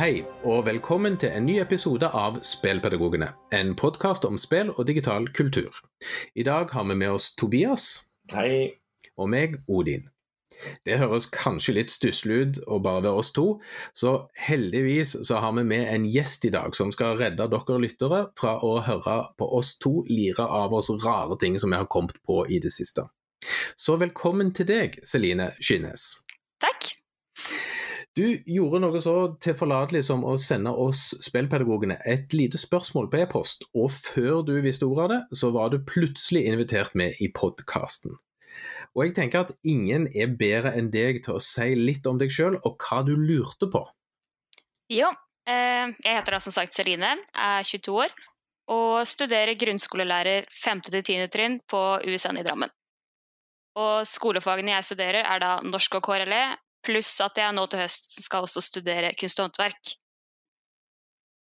Hei, og velkommen til en ny episode av Spelpedagogene. En podkast om spill og digital kultur. I dag har vi med oss Tobias. Hei. Og meg, Odin. Det høres kanskje litt stusslig ut å bare være oss to, så heldigvis så har vi med en gjest i dag som skal redde dere lyttere fra å høre på oss to lire av oss rare ting som vi har kommet på i det siste. Så velkommen til deg, Celine Skinnes. Du gjorde noe så tilforlatelig som å sende oss spillpedagogene et lite spørsmål på e-post, og før du visste ordet av det, så var du plutselig invitert med i podkasten. Og jeg tenker at ingen er bedre enn deg til å si litt om deg sjøl og hva du lurte på. Jo, eh, jeg heter da som sagt Celine, er 22 år og studerer grunnskolelærer 5.-10. trinn på USN i Drammen. Og skolefagene jeg studerer er da norsk og KRLE, Pluss at jeg nå til høsten skal også studere kunst og håndverk.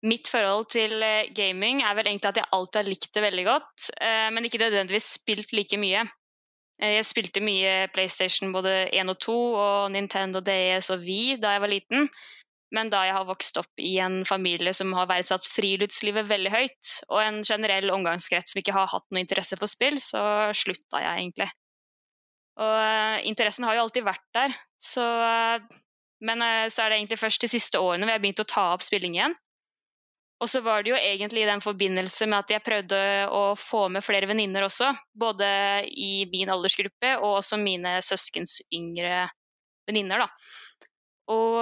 Mitt forhold til eh, gaming er vel egentlig at jeg alltid har likt det veldig godt, eh, men ikke nødvendigvis spilt like mye. Eh, jeg spilte mye PlayStation både 1 og 2 og Nintendo DS og Wii da jeg var liten, men da jeg har vokst opp i en familie som har verdsatt friluftslivet veldig høyt, og en generell omgangskrets som ikke har hatt noe interesse for spill, så slutta jeg egentlig. Og uh, interessen har jo alltid vært der, så uh, Men uh, så er det egentlig først de siste årene vi har begynt å ta opp spilling igjen. Og så var det jo egentlig i den forbindelse med at jeg prøvde å få med flere venninner også. Både i min aldersgruppe og også mine søskens yngre venninner, da. Og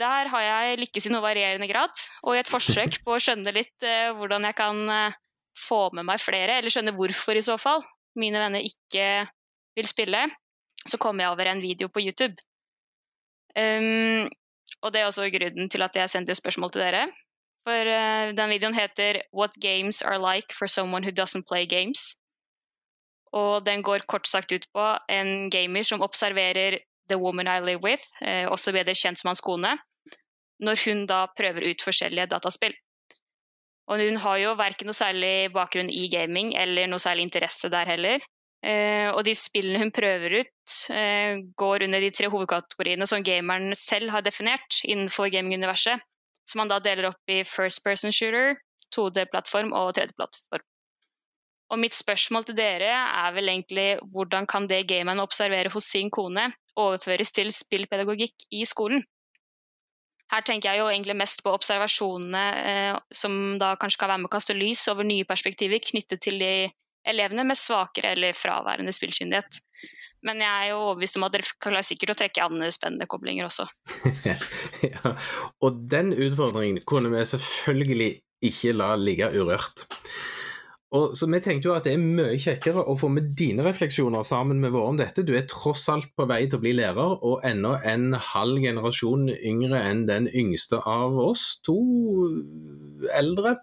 der har jeg lykkes i noe varierende grad. Og i et forsøk på å skjønne litt uh, hvordan jeg kan uh, få med meg flere, eller skjønne hvorfor i så fall mine venner ikke vil spille, så kommer jeg over en video på YouTube. Um, og det er også grunnen til at jeg sendte spørsmål til dere. For uh, den videoen heter 'What games are like for someone who doesn't play games'. Og den går kort sagt ut på en gamer som observerer the woman I live with, uh, også bedre kjent som hans kone, når hun da prøver ut forskjellige dataspill. Og hun har jo verken noe særlig bakgrunn i gaming eller noe særlig interesse der heller. Uh, og de spillene hun prøver ut, uh, går under de tre hovedkategoriene som gameren selv har definert innenfor gaminguniverset, som han da deler opp i first person shooter, 2D-plattform og 3D-plattform. Og mitt spørsmål til dere er vel egentlig hvordan kan det gameren observerer hos sin kone, overføres til spillpedagogikk i skolen? Her tenker jeg jo egentlig mest på observasjonene eh, som da kanskje kan være med å kaste lys over nye perspektiver knyttet til de elevene med svakere eller fraværende spillkyndighet. Men jeg er jo overbevist om at dere klarer sikkert å trekke andre spennende koblinger også. ja, og den utfordringen kunne vi selvfølgelig ikke la ligge urørt. Og så Vi tenkte jo at det er mye kjekkere å få med dine refleksjoner sammen med våre om dette. Du er tross alt på vei til å bli lærer, og ennå en halv generasjon yngre enn den yngste av oss to eldre.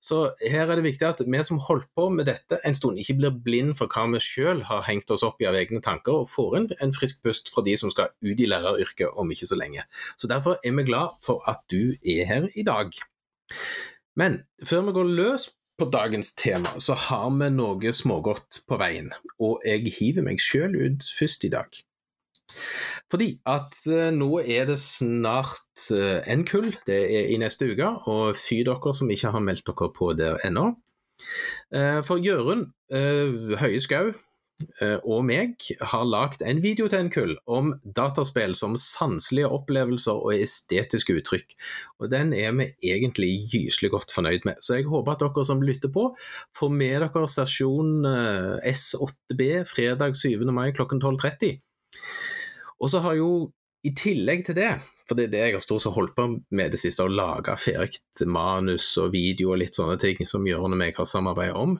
Så her er det viktig at vi som holdt på med dette en stund, ikke blir blind for hva vi sjøl har hengt oss opp i av egne tanker, og får en, en frisk pust fra de som skal ut i læreryrket om ikke så lenge. Så Derfor er vi glad for at du er her i dag. Men før vi går løs på dagens tema, så har vi noe smågodt på veien, og jeg hiver meg sjøl ut først i dag. Fordi at uh, nå er det snart uh, en kull, det er i neste uke, og fy dere som ikke har meldt dere på der ennå. Uh, for Jørund Høie Skau og meg har lagd en video til en kull om dataspill som sanselige opplevelser og estetiske uttrykk. Og Den er vi egentlig gyselig godt fornøyd med. Så jeg håper at dere som lytter på, får med dere stasjon S8B fredag 7. mai klokken 12.30. Og så har jo i tillegg til det, for det er det jeg har stort sett holdt på med det siste, å lage ferdig manus og video og litt sånne ting som Jørgen og meg har samarbeidet om.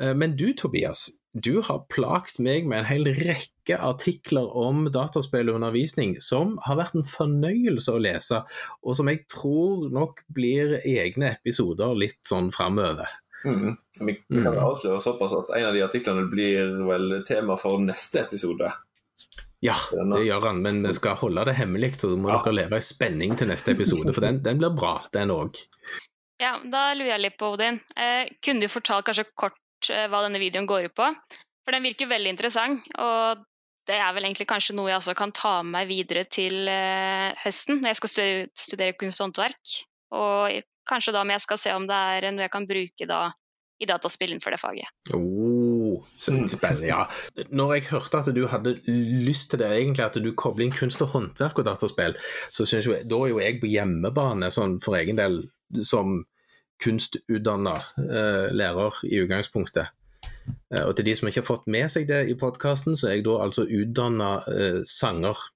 Eh, men du Tobias, du har plagt meg med en hel rekke artikler om dataspillundervisning som har vært en fornøyelse å lese, og som jeg tror nok blir egne episoder litt sånn framover. Mm. Vi, kan mm. avsløre såpass at en av de artiklene blir vel tema for neste episode. Ja, det gjør han, men vi skal holde det hemmelig, så må ja. dere leve i spenning til neste episode, for den, den blir bra, den òg. Ja, da lurer jeg litt på, Odin. Eh, kunne du fortalt kanskje kort eh, hva denne videoen går ut på? For den virker veldig interessant, og det er vel egentlig kanskje noe jeg også kan ta med meg videre til eh, høsten, når jeg skal studere, studere kunst og håndverk. Og kanskje da om jeg skal se om det er noe jeg kan bruke da i dataspill innenfor det faget. Oh, spennende, ja. Når jeg hørte at du hadde lyst til det, egentlig at du kobler inn kunst og håndverk og dataspill, så synes jeg, da er jo jeg på hjemmebane sånn for egen del som kunstutdanna uh, lærer i utgangspunktet. Uh, og til de som ikke har fått med seg det i podkasten, så er jeg da altså utdanna uh, sanger Eh,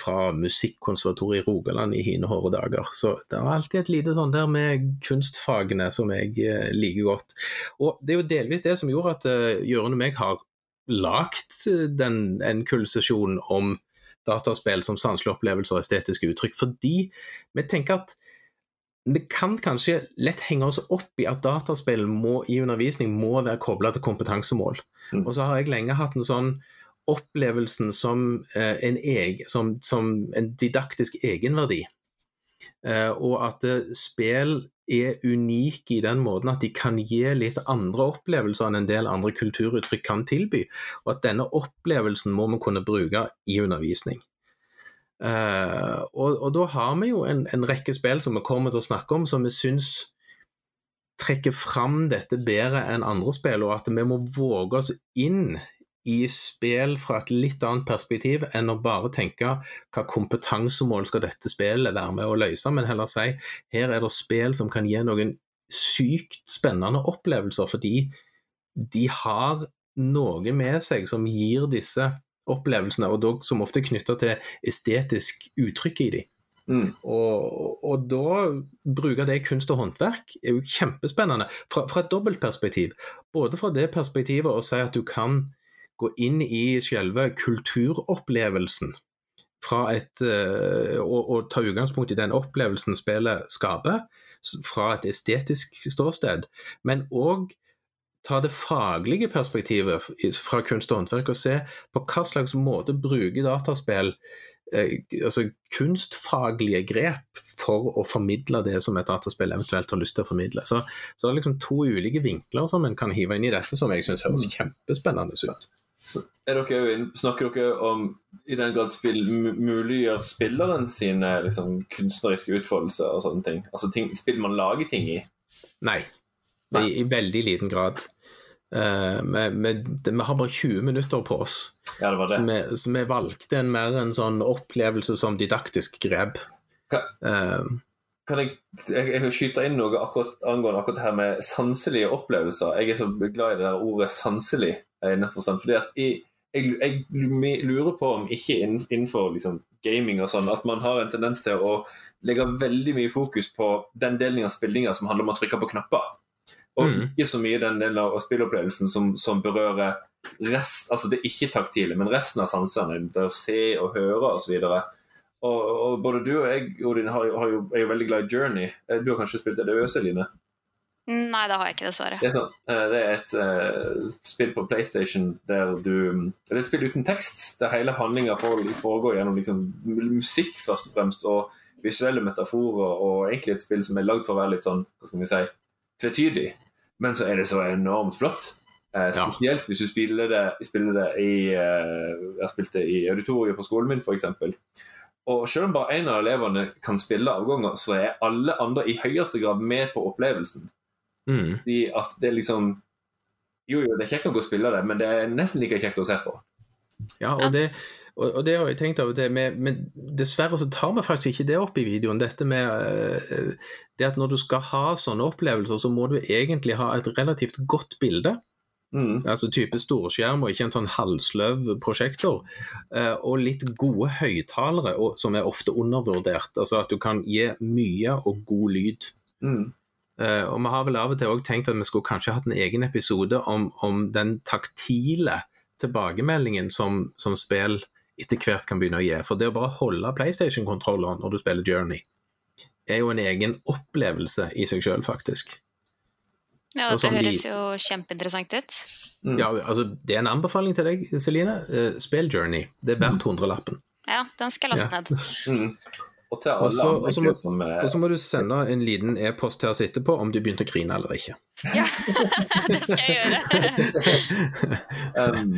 fra Musikkonservatoriet i Rogaland i hine hårde dager. Så det er alltid et lite sånn der med kunstfagene som jeg eh, liker godt. Og det er jo delvis det som gjorde at uh, Jørund og meg har lagt den, en kullsesjon om dataspill som sanselige opplevelser og estetiske uttrykk, fordi vi tenker at vi kan kanskje lett henge oss opp i at dataspill må, i undervisning må være kobla til kompetansemål. Mm. Og så har jeg lenge hatt en sånn opplevelsen som, eh, en, eg, som, som en didaktisk egenverdi. Eh, og at spill er unike i den måten at de kan gi litt andre opplevelser enn en del andre kulturuttrykk kan tilby. Og at denne opplevelsen må vi kunne bruke i undervisning. Uh, og, og, da har vi jo en, en, rekke spill som vi kommer til å snakke om, som vi syns trekker fram dette bedre enn andre spill, og at vi må våge oss inn i spill fra et litt annet perspektiv enn å bare tenke hva kompetansemål skal dette spillet være med å løse, men heller si her er det spill som kan gi noen sykt spennende opplevelser, fordi de har noe med seg som gir disse opplevelsene, og dog som ofte er knytta til estetisk uttrykk i dem. Mm. Og, og, da bruke det i kunst og håndverk er jo kjempespennende, fra, fra et dobbeltperspektiv. Både fra det perspektivet å si at du kan gå inn i selve kulturopplevelsen et, eh, og, og, ta utgangspunkt i den opplevelsen spillet skaper, fra et estetisk ståsted, men òg ta det faglige perspektivet fra kunst og håndverk og se på hva slags måte bruker dataspill eh, altså kunstfaglige grep for å formidle det som et dataspill eventuelt har lyst til å formidle. Så, så det er liksom to ulike vinkler som en kan hive inn i dette, som jeg syns høres mm. kjempespennende ut. Dere, snakker dere om i den grad spill muliggjør spilleren sine liksom, kunstneriske utfoldelser og sånne ting? Altså ting, spill man lager ting i? Nei, Nei. I, i veldig liten grad. Uh, vi, vi, vi, har bare 20 minutter på oss, ja, det var det. Så, vi, så, vi, valgte en mer en sånn opplevelse som didaktisk grep. Kan, uh, kan jeg, jeg, jeg skyte inn noe akkurat, angående akkurat det her med sanselige opplevelser? Jeg er så glad i det der ordet 'sanselig'. Forstand, fordi at jeg, jeg, jeg, lurer på om ikke innenfor liksom, gaming og sånn, at man har en tendens til å legge veldig mye fokus på den delen av spillinga som handler om å trykke på knapper. Og mm. ikke så mye den delen av spillopplevelsen som, som berører rest, altså det ikke-taktile, men resten av sansene. Det å se og høre osv. Og, og både du og jeg Odin, har, har jo, er jo veldig glad i Journey. Du har kanskje spilt det øse, Line? Nei, det har jeg ikke, dessverre. Det er, sånn, eh, det er et uh, spill på PlayStation der du Det er et spill uten tekst, der hele handlinga foregår gjennom liksom, musikk, først og fremst, og visuelle metaforer, og egentlig et spill som er lagd for å være litt sånn, hva skal vi si, tvetydig. Men så er det så enormt flott. Uh, spesielt ja. hvis du spiller det, spiller det i uh, Jeg spilte i auditoriet på skolen min, f.eks. Og selv om bare én av elevene kan spille avganger, så er alle andre i høyeste grad med på opplevelsen. Mm. De, at det liksom Jo, jo, det er kjekt å gå og spille det, men det er nesten like kjekt å se på. Ja, og det, og, det har jeg tenkt av og til, men dessverre så tar vi faktisk ikke det opp i videoen. Dette med uh, det at når du skal ha sånne opplevelser, så må du egentlig ha et relativt godt bilde. Mm. Altså type storskjerm og ikke en sånn halvsløv prosjektor. Uh, og litt gode høyttalere, som er ofte undervurdert. Altså at du kan gi mye og god lyd. Mm. Uh, og vi har vel av og til også tenkt at vi skulle kanskje hatt en egen episode om, om den taktile tilbakemeldingen som, som spill etter hvert kan begynne å gi. For det å bare holde PlayStation-kontrolleren når du spiller Journey, er jo en egen opplevelse i seg sjøl, faktisk. Ja, det høres jo kjempeinteressant ut. Mm. Ja, altså, Det er en anbefaling til deg, Celine. Uh, spill Journey. Det er verdt hundrelappen. Ja, den skal jeg laste ned. Mm. Og til alle også, andre også må, som Og så må du sende en liten e-post til oss etterpå om du begynte å grine eller ikke. Ja, det skal jeg gjøre. um,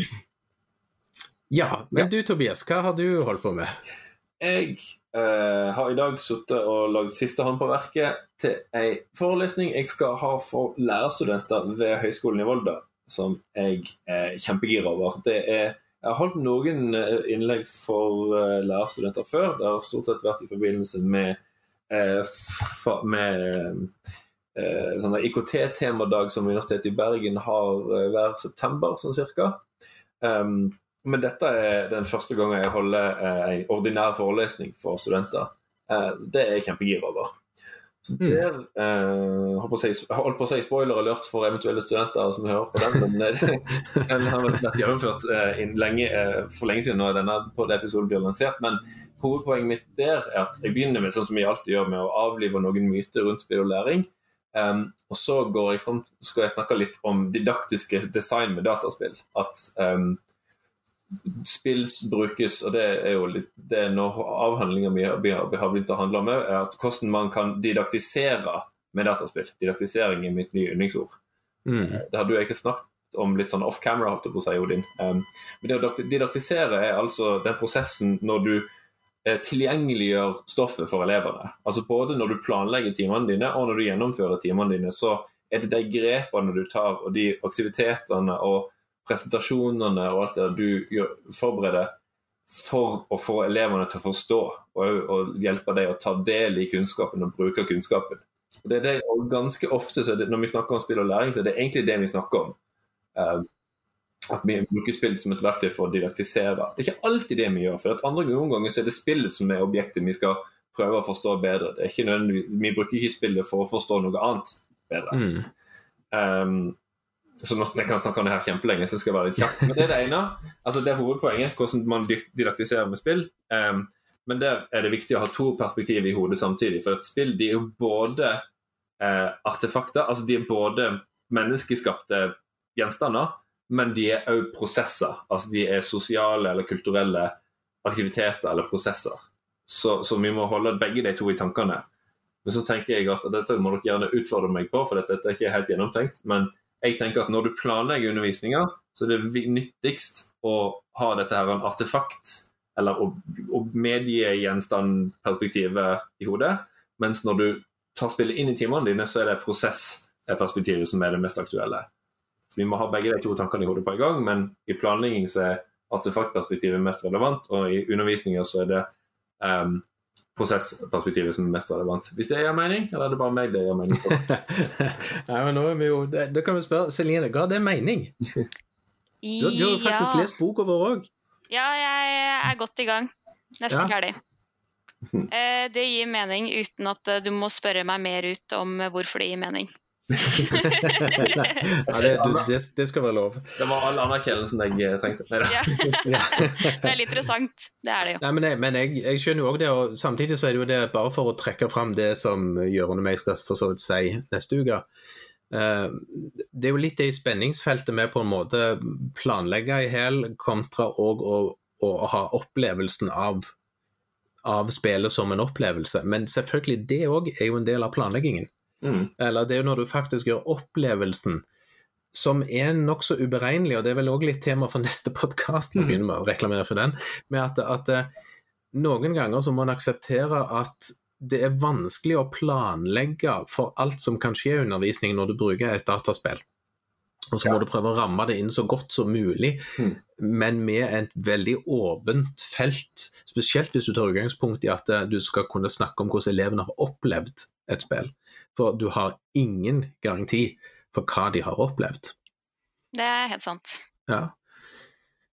Ja, men Ja. du Tobias, hva har du holdt på med? Jeg eh, har i dag sittet og lagd siste hånd på verket til ei forelesning jeg skal ha for lærerstudenter ved Høgskolen i Volda, som jeg er kjempegira over. Det er, jeg har holdt noen eh, innlegg for eh, lærerstudenter før. Det har stort sett vært i forbindelse med, fa med sånn IKT-temadag som Universitetet i Bergen har hver september, sånn cirka. Um, men dette er den første gangen jeg holder en ordinær forelesning for studenter. Det er jeg kjempegira over. Så Mm. der eh, holdt på å si, holdt på å si spoiler alert for eventuelle studenter som hører på den, men eh, den har vært gjennomført eh, lenge, eh, for lenge siden når denne på det episoden blir lansert. Men hovedpoenget mitt der er at jeg begynner med sånn som jeg alltid gjør, med å avlive noen myter rundt spill og læring. Um, og så går jeg frem, skal jeg snakke litt om didaktiske design med dataspill. At um, spill brukes, og det er jo litt det er noe avhandlinga mi har har begynt å handle om, er at hvordan man kan didaktisere med dataspill. Didaktisering er mitt nye yndlingsord. Mm. Det hadde jeg egentlig snakket om litt sånn off camera, holdt jeg på å si, Odin. Um, men det å didaktisere er altså den prosessen når du eh, tilgjengeliggjør stoffet for elevene. Altså Både når du planlegger timene dine, og når du gjennomfører timene dine, så er det de grepene du tar, og de aktivitetene og presentasjonene og alt det du gjør, forbereder for å få elevene til å forstå og, og hjelpe dem å ta del i kunnskapen og bruke kunnskapen. Og det er det, og ganske ofte så det, Når vi snakker om spill og læring, så er det egentlig det vi snakker om. Eh, at vi bruker spill som et verktøy for å didaktisere. Det er ikke alltid det vi gjør. for at andre ganger så er det spillet som er objektet vi skal prøve å forstå bedre. Vi bruker ikke spillet for å forstå noe annet bedre. Mm. Um, så Jeg kan snakke om det her kjempelenge, så jeg skal være litt kjapp. Men det er det ene. altså Det er hovedpoenget, hvordan man didaktiserer med spill. Um, men der er det viktig å ha to perspektiv i hodet samtidig. For et spill de er jo både uh, artefakter, altså de er både menneskeskapte gjenstander, men de er òg prosesser. Altså de er sosiale eller kulturelle aktiviteter eller prosesser. Så, så vi må holde begge de to i tankene. Men så tenker jeg at dette må dere gjerne utfordre meg på, for dette er ikke helt gjennomtenkt. Men jeg tenker at når du planlegger undervisninga, så er det nyttigst å ha dette her en artefakt, eller å, å medgi gjenstandperspektivet i hodet. Mens når du tar spillet inn i timene dine, så er det prosessperspektivet som er det mest aktuelle. Vi må ha begge de to tankene i hodet på en gang, men i planlegging så er artefaktperspektivet mest relevant, og i undervisninga så er det um, prosessperspektivet som er mest relevant. Hvis det gir mening, eller er det bare meg det gir mening for? Nei, men nå er vi jo Da da kan vi spørre Celine, ga det mening? Du, du har faktisk ja. lest boka vår òg. Ja, jeg er godt i gang. Nesten Ja. ferdig. Eh, Det gir mening uten at eh, du må spørre meg mer ut om eh, hvorfor det gir mening. ja, det, du, det, det skal være lov. Det var all anerkjennelsen jeg eh, trengte. Ja. er litt interessant. Det er det jo. Nei, men jeg, men jeg, jeg skjønner jo òg det, og samtidig så er det jo det bare for å trekke fram det som Jørund og meg skal for så vidt si neste uke. Uh, det er jo litt det i spenningsfeltet med på en måte planlegge i hæl kontra og å, å ha opplevelsen av, av spillet som en opplevelse. Men selvfølgelig, det òg er jo en del av planleggingen. Mm. Eller det er jo når du faktisk gjør opplevelsen som er nokså uberegnelig, og det er vel òg litt tema for neste podkast, når vi begynner med å reklamere for den, med at, at eh, noen ganger så må en akseptere at det er vanskelig å planlegge for alt som kan skje i undervisning når du bruker et dataspill. Og så må Ja. du prøve å ramme det inn så godt som mulig, mm. men med et veldig åpent felt. Spesielt hvis du tar utgangspunkt i at eh, du skal kunne snakke om hvordan elevene har opplevd et spill. For du har ingen garanti for hva de har opplevd. Det er helt sant. Ja.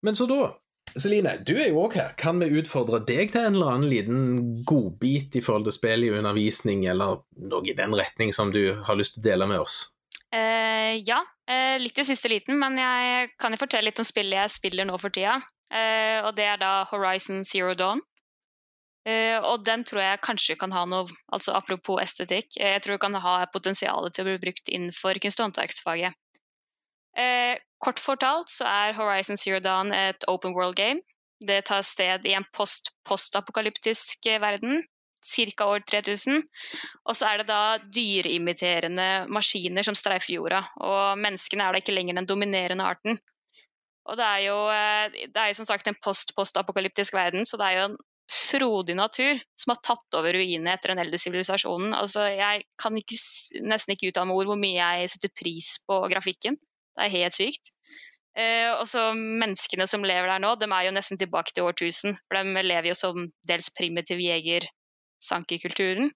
Men så da, Celine, du er jo òg her. Kan vi utfordre deg til en eller annen liten godbit i forhold til spill i undervisning, eller noe i den retning som du har lyst til å dele med oss? Uh, ja, uh, litt i siste liten, men jeg kan jo fortelle litt om spillet jeg spiller nå for tida. Uh, og det er da Horizon Zero Dawn. Eh, og den tror jeg kanskje kan ha noe altså Apropos estetikk, eh, jeg tror det kan ha potensial til å bli brukt innenfor kunst- og håndverksfaget. Uh, kort fortalt så er Horizon Zero Dawn et open world game. Det tar sted i en post-postapokalyptisk eh, verden, ca. år 3000. Og så er det da dyreimiterende maskiner som streifer jorda, og menneskene er da ikke lenger den dominerende arten. Og det er jo, eh, det er jo som sagt en post-post-apokalyptisk verden, så det er jo en frodig natur som har tatt over ruinene etter den eldre sivilisasjonen. Altså, jeg kan ikke, nesten ikke uttale med ord hvor mye jeg setter pris på grafikken. Det er helt sykt. Eh, og så Menneskene som lever der nå, de er jo nesten tilbake til årtusen. For de lever jo som dels primitiv jeger sankerkulturen.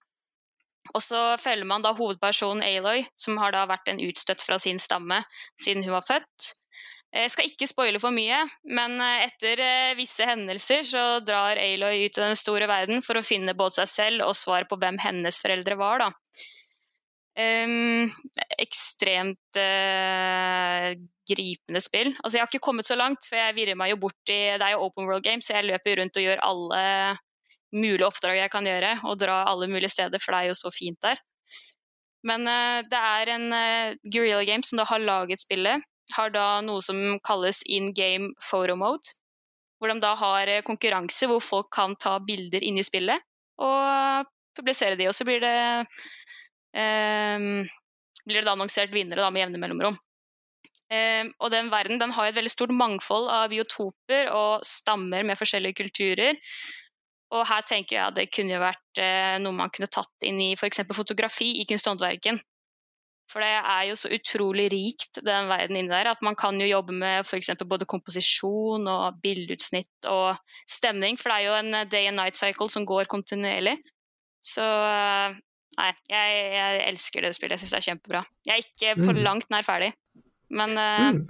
Og så følger man da hovedpersonen Aloy, som har da vært en utstøtt fra sin stamme siden hun var født. Jeg skal ikke spoile for mye, men eh, etter eh, visse hendelser så drar Aloy ut i den store verden for å finne både seg selv og svar på hvem hennes foreldre var, da. Um, ekstremt uh, gripende spill. Altså, jeg har ikke kommet så langt, for jeg virrer meg jo bort i Det er jo open world game, så jeg løper rundt og gjør alle mulige oppdrag jeg kan gjøre, og dra alle mulige steder, for det er jo så fint der. Men uh, det er en uh, Guerrilla Game som da har laget spillet, har da noe som kalles in game photo mode. Hvor de da har eh, konkurranse hvor folk kan ta bilder inne i spillet og publisere de. Og så blir det, um, blir det da annonsert vinnere da med jevne mellomrom. Um, og den verden den har et veldig stort mangfold av biotoper og stammer med forskjellige kulturer. Og her tenker jeg at det kunne vært eh, noe man kunne tatt inn i f.eks. fotografi i kunsthåndverken. For det er jo så utrolig rikt, den verden inni der, at man kan jo jobbe med f.eks. både komposisjon og bildeutsnitt og stemning. For det er jo en eh, day and night cycle som går kontinuerlig. Så eh, nei, jeg, jeg elsker det spillet. Jeg syns det er kjempebra. Jeg er ikke på Mm. langt nær ferdig, men eh, Mm.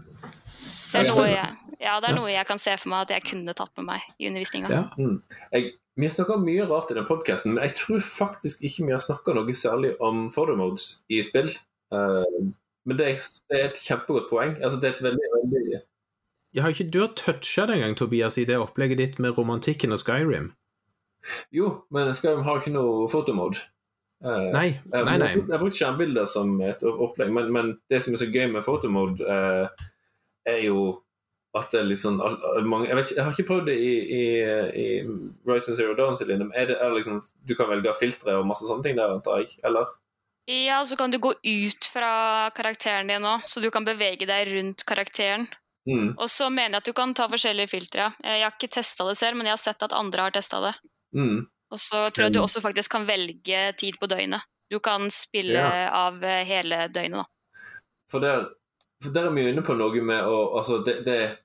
det, er noe jeg, ja, det er noe jeg kan se for meg at jeg kunne tatt med meg i undervisninga. Ja. Jeg, vi har snakka mye rart i den podkasten, men jeg tror faktisk ikke vi har snakka noe særlig om photo modes i spill. Eh, men det er, det er et kjempegodt poeng. Altså, det er et veldig, veldig Jeg har ikke du har toucha det engang, Tobias, i det opplegget ditt med romantikken og Skyrim? Jo, men Skyrim har ikke noe photomode. Uh, Nei, nei, nei. Jeg, har brukt skjermbilder som et opplegg, men, men det som er så gøy med photomode, uh, er jo at det er litt sånn mange, jeg, vet ikke, jeg har ikke prøvd det i, i, i Rise and Zero Dawn, men er det, er det liksom, du kan velge filtre og masse sånne ting der, antar jeg? Eller? Ja, så kan du gå ut fra karakteren din òg, så du kan bevege deg rundt karakteren. Mm, Og så mener jeg at du kan ta forskjellige filtre. Jeg har ikke testa det selv, men jeg har sett at andre har testa det. mm, Og så tror jeg du også faktisk kan velge tid på døgnet. Du kan spille Ja. av eh, hele døgnet, da. For der, for der er vi inne på noe med å altså det, det,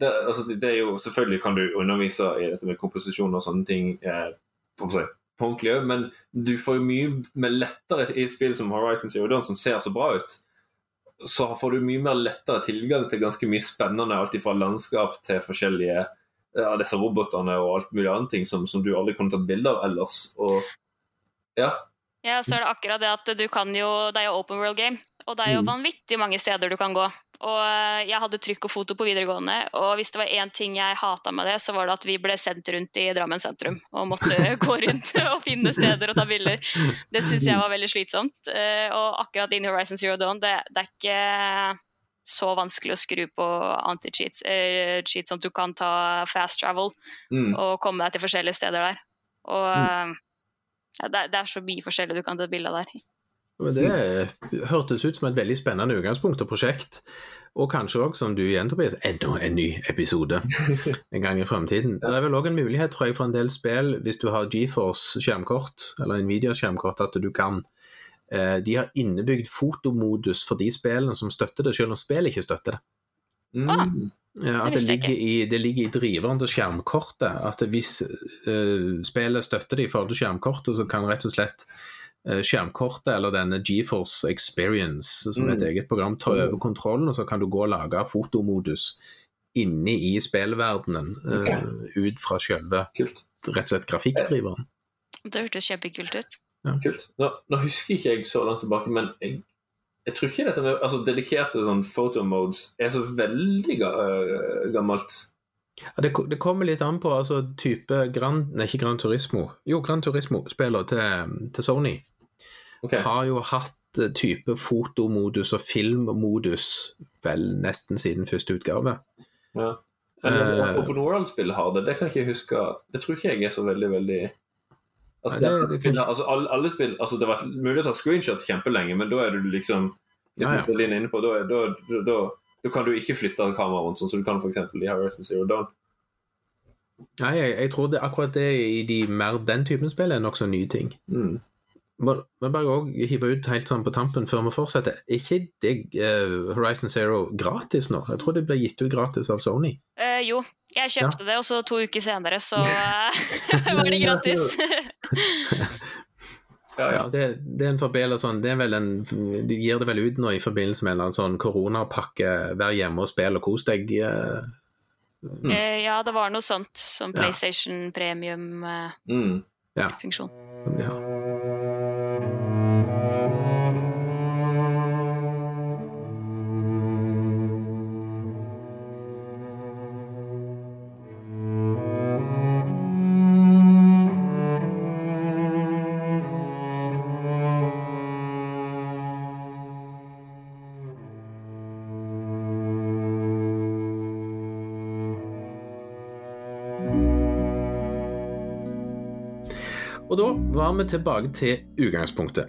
det, altså det er jo Selvfølgelig kan du undervise i dette med komposisjon og sånne ting eh, på, på, på ordentlig òg, men du får jo mye mer lettere i spill som Horizon Zero Dawn, som ser så bra ut, så får du mye mer lettere tilgang til ganske mye spennende, alt fra landskap til forskjellige ja, disse robotene og alt mulig annet ting som, som du aldri kunne tatt bilde av ellers. Og ja. Ja, så er det akkurat det at du kan jo Det er jo open world game, og det er jo Mm. vanvittig mange steder du kan gå. Og eh, jeg hadde trykk og foto på videregående, og hvis det var én ting jeg hata med det, så var det at vi ble sendt rundt i Drammen sentrum og måtte gå rundt og finne steder og ta bilder. Det syns jeg var veldig slitsomt. Eh, Og akkurat in Horizon Zero Dawn, det, det er ikke så vanskelig å skru på anti-cheats, eh, cheats sånn at du kan ta fast travel Mm. og komme deg til forskjellige steder der. Og mm. ja, det, det er så mye forskjellig du kan ta bilde av der. Men Det hørtes ut som et veldig spennende utgangspunkt og prosjekt. Og kanskje òg, som du igjen, Tobias, enda en ny episode en gang i fremtiden. Det er vel òg en mulighet, tror jeg, for en del spill, hvis du har GeForce skjermkort, eller Nvidia skjermkort, at du kan eh, De har innebygd fotomodus for de spillene som støtter det, selv om spillet ikke støtter det. Mm. Ah. Ja, at det ligger, i, det ligger i driveren til skjermkortet. At hvis uh, spillet støtter det i forhold til skjermkortet, så kan rett og slett skjermkortet eller denne GeForce Experience, som er et Mm. eget program, ta over kontrollen, og så kan du gå og lage fotomodus inne i spillverdenen eh, ut fra selve rett og slett grafikkdriveren. Det hørtes kjempekult ut. Kult. Nå, nå husker ikke jeg så langt tilbake, men jeg, jeg tror ikke dette med altså, dedikerte sånn photomodes er så veldig ga, øh, gammelt. Ja, det, det kommer litt an på altså, type Grand, nei, ikke Grand Turismo. Jo, Grand Turismo-spiller til, til Sony Ok. har jo hatt eh, type fotomodus og filmmodus vel nesten siden første utgave. Ja. Men Eh. Open World-spill har det, det kan ikke jeg huske Det tror ikke jeg er så veldig, veldig Altså, Nei, det, det- det spill, altså alle, alle spill altså, Det har vært mulig å ta screenshots kjempelenge, men da er du liksom Ja, ja. På, da, da, da, da Da kan du ikke flytte kameraet rundt, sånn som du kan f.eks. i Horizon Zero Dawn. Nei, jeg, jeg tror det, akkurat det i de mer den typen spill er nokså nye ting. Mm. Må, må bare òg hive ut helt sånn på tampen før vi fortsetter. Er ikke det uh, Horizon Zero gratis nå? Jeg tror det ble gitt ut gratis av Sony. Uh, jo, jeg kjøpte det, og så to uker senere så eh, var det gratis. Ja, ja. Ja, det, det er en forbedring sånn det er vel en, De gir det vel ut nå i forbindelse med en eller annen sånn koronapakke. Vær hjemme og spill og kos deg. Mm. Eh, ja, det var noe sånt som Ja. PlayStation premium-funksjon. Mm. som Og da var vi tilbake til utgangspunktet.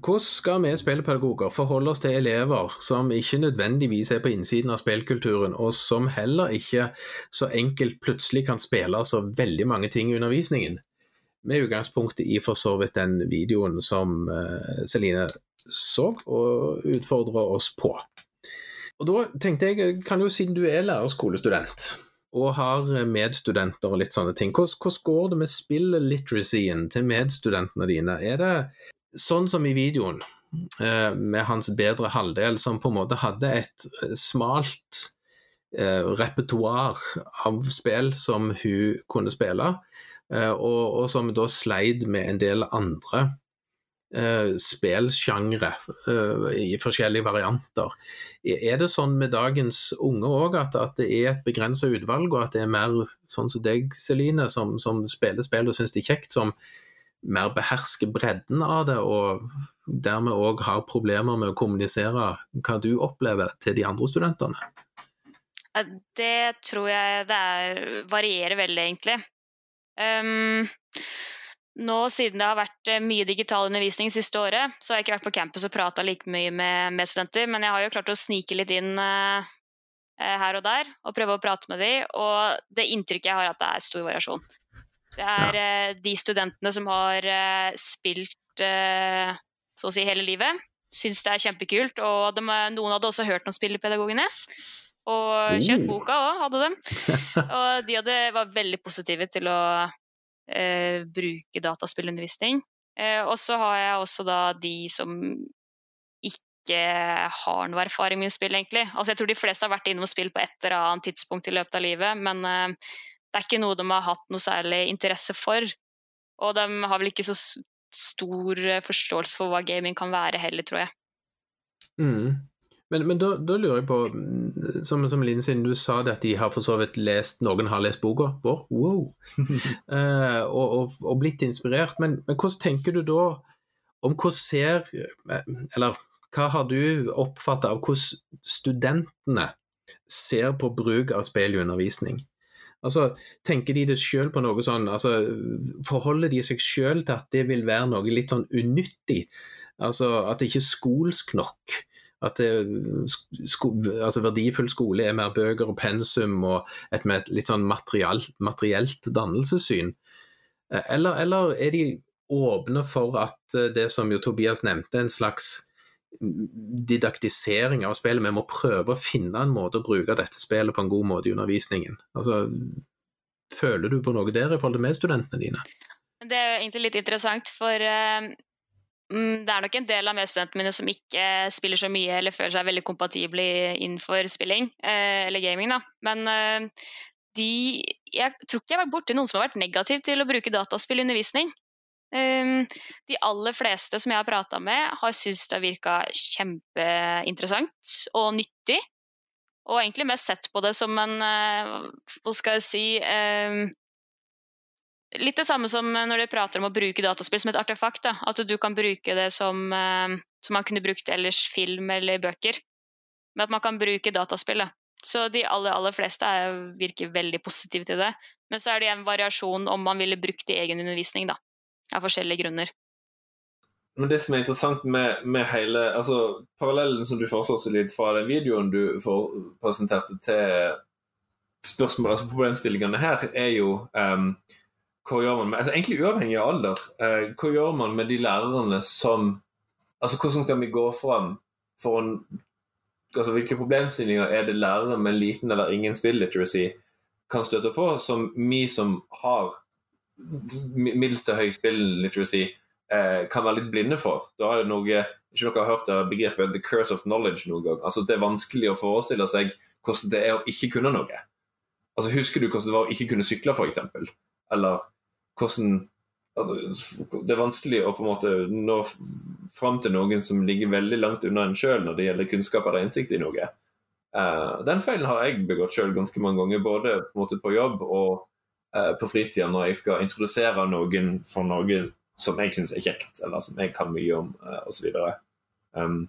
Hvordan skal vi spillpedagoger forholde oss til elever som ikke nødvendigvis er på innsiden av spillkulturen, og som heller ikke så enkelt plutselig kan spille så veldig mange ting i undervisningen? Med utgangspunkt i for så vidt den videoen som eh, Celine så og utfordra oss på. Og da tenkte jeg, kan jo siden du er lærerskolestudent og har medstudenter og litt sånne ting, hvordan, hvordan går det med spill-literacyen til medstudentene dine? Er det sånn som i videoen, eh, med hans bedre halvdel, som på en måte hadde et eh, smalt eh, repertoar av spill som hun kunne spille, eh, og, og som da sleit med en del andre eh, spillsjangre eh, i forskjellige varianter. Er det sånn med dagens unge òg, at, at det er et begrensa utvalg, og at det er mer sånn som deg, Celine, som, som spiller spill og syns det er kjekt, som mer behersker bredden av det, og dermed òg har problemer med å kommunisere hva du opplever til de andre studentene? Det tror jeg det er, varierer veldig, egentlig. Ehm, nå siden det har vært eh, mye digital undervisning siste året, så har jeg ikke vært på campus og prata like mye med, med studenter, men jeg har jo klart å snike litt inn eh, her og der og prøve å prate med dem, og det inntrykket jeg har, er at det er stor variasjon. Det er uh, de studentene som har uh, spilt så å si hele livet, syns det er kjempekult, og de, noen hadde også hørt om Spillepedagogene. Og kjøpt Oh. boka òg, hadde de. Og de hadde, var veldig positive til å eh, bruke dataspillundervisning. Eh, og så har jeg også da de som ikke har noe erfaring med spill, egentlig. Altså, jeg tror de fleste har vært innom spill på et eller annet tidspunkt i løpet av livet, men eh, det er ikke noe de har hatt noe særlig interesse for. Og de har vel ikke så stor eh, forståelse for hva gaming kan være heller, tror jeg. Mm. Men, men da, da lurer jeg på, mm, som, som Linn, siden du sa det at de har for så vidt lest Noen har lest boka vår, wow, uh, og, og, og blitt inspirert, men, men hvordan tenker du da om hvordan ser eh, Eller hva har du oppfatta av hvordan studentene ser på bruk av speil i undervisning? Altså, Tenker de det sjøl på noe sånn altså, Forholder de seg sjøl til at det vil være noe litt sånn unyttig? Altså At det ikke er skolsk nok? At sko, altså verdifull skole er mer bøker og pensum og et, med et litt sånn material, materielt dannelsessyn? Eller, eller er de åpne for at eh, det som jo Tobias nevnte, en slags didaktisering av spillet. Vi må prøve å finne en måte å bruke dette spillet på en god måte i undervisningen. Altså, føler du på noe der i forhold til medstudentene dine? Det er jo egentlig litt interessant, for eh, det er nok en del av medstudentene mine som ikke spiller så mye eller føler seg veldig kompatible innenfor spilling, eh, eller gaming, da. Men eh, de Jeg tror ikke jeg har vært borti noen som har vært negativ til å bruke dataspill i undervisning. Um, de aller fleste som jeg har prata med, har syntes det har virka kjempeinteressant og nyttig. Og egentlig mest sett på det som en eh, Hva skal jeg si um, Litt det samme som når dere prater om å bruke dataspill som et artefakt. Da. At du kan bruke det som, eh, som man kunne brukt ellers film eller bøker. Men at man kan bruke dataspill. Da. Så de aller, aller fleste er, virker veldig positive til det. Men så er det en variasjon om man ville brukt det i egen undervisning, da. Av forskjellige grunner. men det som er interessant med, med hele altså Parallellen som du foreslår litt fra den videoen du presenterte til spørsmål, altså problemstillingene her, er jo um, hva gjør man med, altså Egentlig uavhengig av alder. Eh, hva gjør man med de lærerne som altså Hvordan skal vi gå fram for en altså Hvilke problemstillinger er det lærere med liten eller ingen spill-literacy kan støtte på, som vi som har middels til høy spill-literacy, eh, kan være litt blinde for. Da har jo noe, ikke dere har hørt det begrepet 'the curse of knowledge' noen gang. Altså Det er vanskelig å forestille seg hvordan det er å ikke kunne noe. Altså Husker du hvordan det var å ikke kunne sykle, f.eks.? Eller hvordan altså, Det er vanskelig å på en måte nå fram til noen som ligger veldig langt unna en sjøl når det gjelder kunnskap eller innsikt i noe. Uh, den feilen har jeg begått sjøl ganske mange ganger, både på, en måte på jobb og uh, på fritida når jeg skal introdusere noen for noe som jeg syns er kjekt, eller som jeg kan mye om, uh, osv. Um,